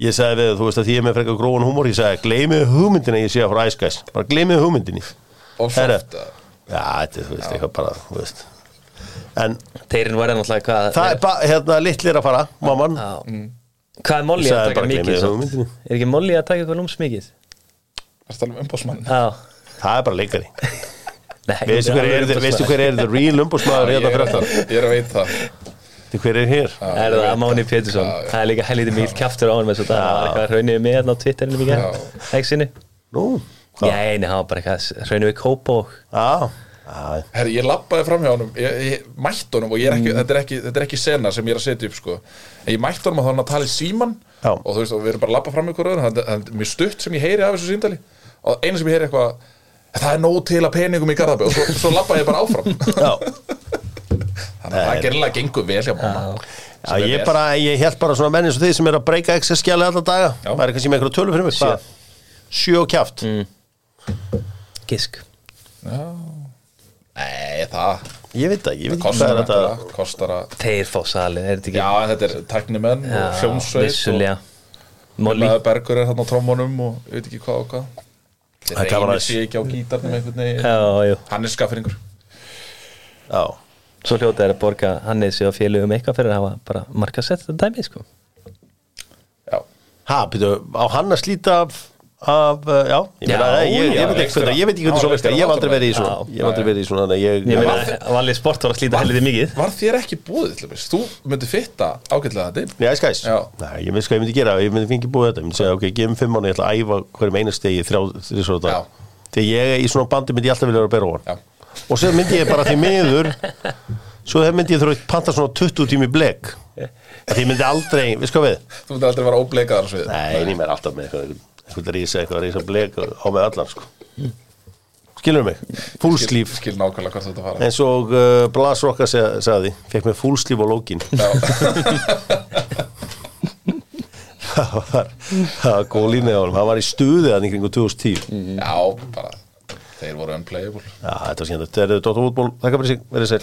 ég sagði við, þú veist að því ég er með frekar gróðan húmor ég sagði, gleymið hugmyndinni ég sé að frá æskæs bara gleymið hugmyndinni. Og uh, já, þetta þú veist, eitthvað bara þú veist. en Teirin var náttúrulega hvað það er bara, hérna, litlir að fara mamman, Já. Hvað er Molly Ég að taka mikið? Er ekki Molly að taka eitthvað lúms mikið? Það er að tala um umbásmann Já. Það er bara leikari. <laughs> Nei, veistu hver er, veistu hver er the real umbúsmaður Ég hérna er ég er að veit það Veistu hver er hér? Er það Máni Pétursson? Það er líka helviti mýl kjaftur á hann með svo það. Var eitthvað raunið með hérna á Twitterinu mikið Exinu nú, hvað? Nei, nei, það var bara eitthvað raunið við kópa og já, já, Herri, ég lappaði fram hjá honum. Ég, ég mætti honum og ég er ekki, þetta, er ekki, þetta er ekki sena sem ég er að setja upp sko. en ég mætti honum og þá var hann að tala í síman Já. og þú veist, og við erum bara að lappa fram ykkur öðrum. Það það er mjög stutt sem ég heyri af þessu síndali og eina sem ég heyri eitthvað það er nóg til að peningum í Garðabæ. Og svo, svo lappaði ég bara áfram. Já. <laughs> þannig að það gerðilega gengur vel hjá mamma. Já ég, bara, ég held bara svona menn eins og þið sem er að breyka Excel-skjali alla daga. Já. það er kannski með einhverju tölu fyrir mig. Hvað? sjö og kjaft. Gisk. Nei, það ég veit það, ég veit ekki er þetta. þetta, Þeir fá salin, er þetta ekki? Já, þetta er tæknimenn og Maður Bergur er þarna á trómunum og ég veit ekki hvað og hvað. Það er að- sé ekki á gítarnum Já, Hann er skaffringur já, Svo hljótið er að borga hann eða félugum eitthvað fyrir að hafa bara markasett þetta dæmi, sko Já, ha, byrju, á hann að slíta af, af uh, já, ég, veit ekki hvernig, ég veit ekki hvernig svo virkar, ég hef aldrei verið í svona ég hef aldrei verið í svona, ég, Valli Sport var að slíta helviti mikið Var þér ekki búið til þess? Þú myndir fitta ágætlega þetta. Já, ég skæs. Já. Nei, ég veist hvað ég myndi gera, ég myndi fengi búið þetta, ég myndi segja, ok, gefum fimm mánu, ég ætla að æfa hverjum einu stegi þrjá, þrjá dag. Já. Þegar ég er í svona bandi myndi ég alltaf vilja vera að bera ofan. Já. Og svo myndi ég bara því miður, svo myndi ég þurfa að panta svona 20 tími blek. Því myndi aldrei, við sko við? Þú myndir aldrei vera svið Nei, ég er alltaf með eitthvað, eitthvað rísa, eitthvað rísa blek á með allar, sko. skilur mig, fullslíf skil, skil nákvæmlega hvort þetta fara. Eins og uh, Blas Rokka seg, sagði fekk mér fullslíf á lókin <laughs> það var, það var góð línið á hann hann var í stuði þannig kringu 2010 já, bara Þeir voru unplayable. Já, þetta var skemmt, þetta er Dóttar Útból, þakka fyrir sig, verið sæl